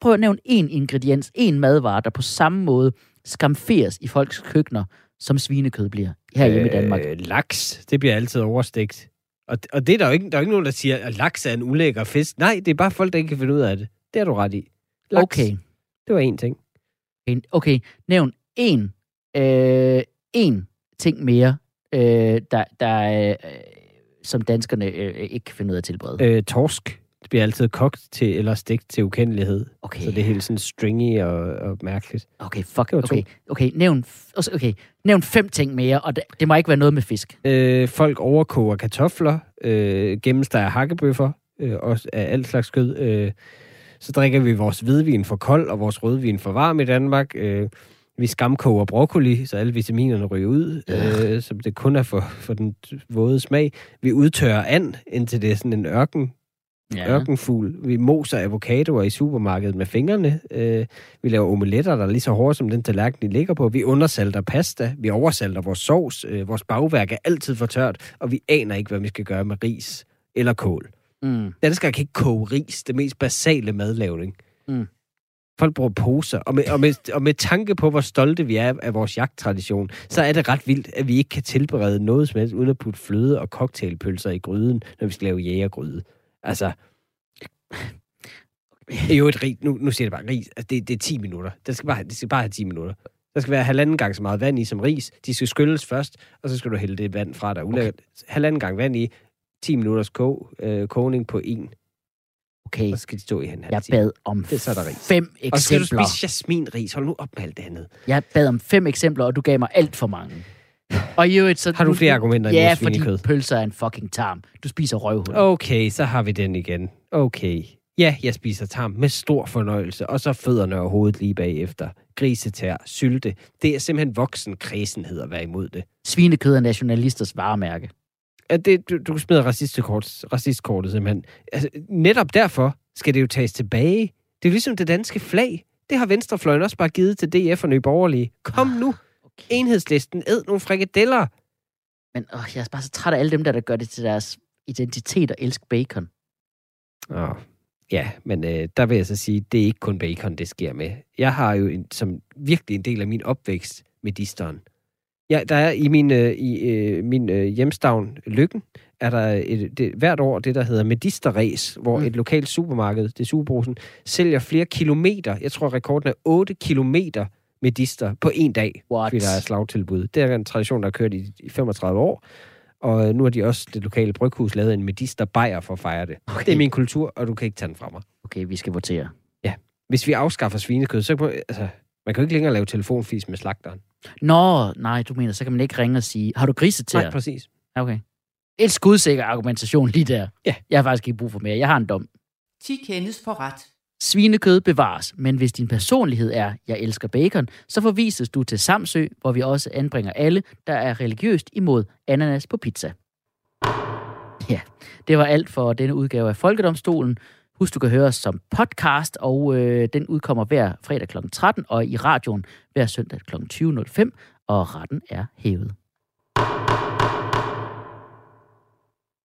prøv at nævne én ingrediens, én madvare, der på samme måde skamferes i folks køkkener, som svinekød bliver herhjemme i Danmark. Øh, laks, det bliver altid overstegt. Og, og det er der jo ikke, der er ikke nogen, der siger, at laks er en ulækker fisk. Nej, det er bare folk, der ikke kan finde ud af det. Det har du ret i. Laks, Okay. Det var én ting. En- Okay, nævn en, øh, en ting mere, øh, der, der øh, som danskerne øh, ikke kan finde ud af at tilberede. Øh, torsk. Bliver altid kogt til, eller stegt til ukendelighed. Okay, Så det er helt sådan stringy og, og mærkeligt. okay, fuck, to. okay, okay, nævn, okay, nævn fem ting mere, og det, det må ikke være noget med fisk. Øh, folk overkoger kartofler, øh, gennemsteger hakkebøffer, øh, også af alt slags kød. Øh, så drikker vi vores hvidvin for kold og vores rødvin for varm i Danmark. Øh, vi skamkoger broccoli, så alle vitaminerne ryger ud, øh, så det kun er for, for den våde smag. Vi udtørrer and, indtil det er sådan en ørken, ja. ørkenfugl. Vi moser avocadoer i supermarkedet med fingrene. Øh, vi laver omeletter, der er lige så hårde som den tallerken, de ligger på. Vi undersalter pasta. Vi oversalter vores sovs. Øh, vores bagværk er altid for tørt, og vi aner ikke, hvad vi skal gøre med ris eller kål. Mm. Danskere kan ikke koge ris, det mest basale madlavning. Mm. Folk bruger poser, og med, og, med, og med tanke på, hvor stolte vi er af vores jagttradition, så er det ret vildt, at vi ikke kan tilberede noget som helst, uden at putte fløde og cocktailpølser i gryden, når vi skal lave jægergryde. Altså, det er jo et ris. Nu, nu siger jeg bare ris. Altså, det, det er 10 minutter. Det skal, bare, det skal bare have 10 minutter. Der skal være halvanden gang så meget vand i som ris. De skal skylles først, og så skal du hælde det vand fra dig. Okay. Halvanden gang vand i, 10 minutters kog, øh, kogning på en, Okay, og så skal de stå i en halv jeg bad om Det er så der ris. fem Og så skal du eksempler. spise jasminris. Hold nu op med alt det andet. Jeg bad om fem eksempler, og du gav mig alt for mange. Og i øvrigt, så... Har du flere argumenter Ja, fordi svinekød? pølser er en fucking tarm. Du spiser røvhul. Okay, så har vi den igen. Okay. Ja, jeg spiser tarm med stor fornøjelse, og så fødderne og hovedet lige bagefter. Grisetær, sylte. Det er simpelthen voksen kredsenhed at være imod det. Svinekød er nationalisters varemærke. At det du, du smider racistkort, racistkortet simpelthen. Altså, netop derfor skal det jo tages tilbage. Det er ligesom det danske flag. Det har Venstrefløjen også bare givet til DF og Nye Borgerlige. Kom nu. Enhedslisten, æd nogle frikadeller. Men åh, jeg er bare så træt af alle dem der, der gør det til deres identitet og elsk bacon. Oh. Ja, men øh, der vil jeg så sige, det er ikke kun bacon, det sker med. Jeg har jo en, som virkelig en del af min opvækst med disteren. Ja, der er i min, øh, i, øh, min øh, hjemstavn, Lykken, er der et, det, hvert år det, der hedder Medisterræs, hvor Mm. mm. et lokalt supermarked, det er Superbrusen, sælger flere kilometer, jeg tror rekorden er 8 kilometer medister på en dag, What? fordi der er slagtilbud. Det er en tradition, der har kørt i, i 35 år, og øh, nu har de også, det lokale bryghus, lavet en medister bajer for at fejre det. Okay. Det er min kultur, og du kan ikke tage den fra mig. Okay, vi skal votere. Hvis vi afskaffer svinekød, så kan man, altså, man kan jo ikke længere lave telefonfis med slagteren. Nå, nej, du mener, så kan man ikke ringe og sige, har du griset til Nej, præcis. Ja, Okay. Et skudsikker argumentation lige der. Ja. Jeg har faktisk ikke brug for mere. Jeg har en dom. 10 kendes for ret. Svinekød bevares, men hvis din personlighed er, jeg elsker bacon, så forvises du til Samsø, hvor vi også anbringer alle, der er religiøst imod ananas på pizza. Ja, det var alt for denne udgave af Folkedomstolen. Husk, du kan høre os som podcast, og øh, den udkommer hver fredag kl. 13, og i radioen hver søndag kl. 20.05, og retten er hævet.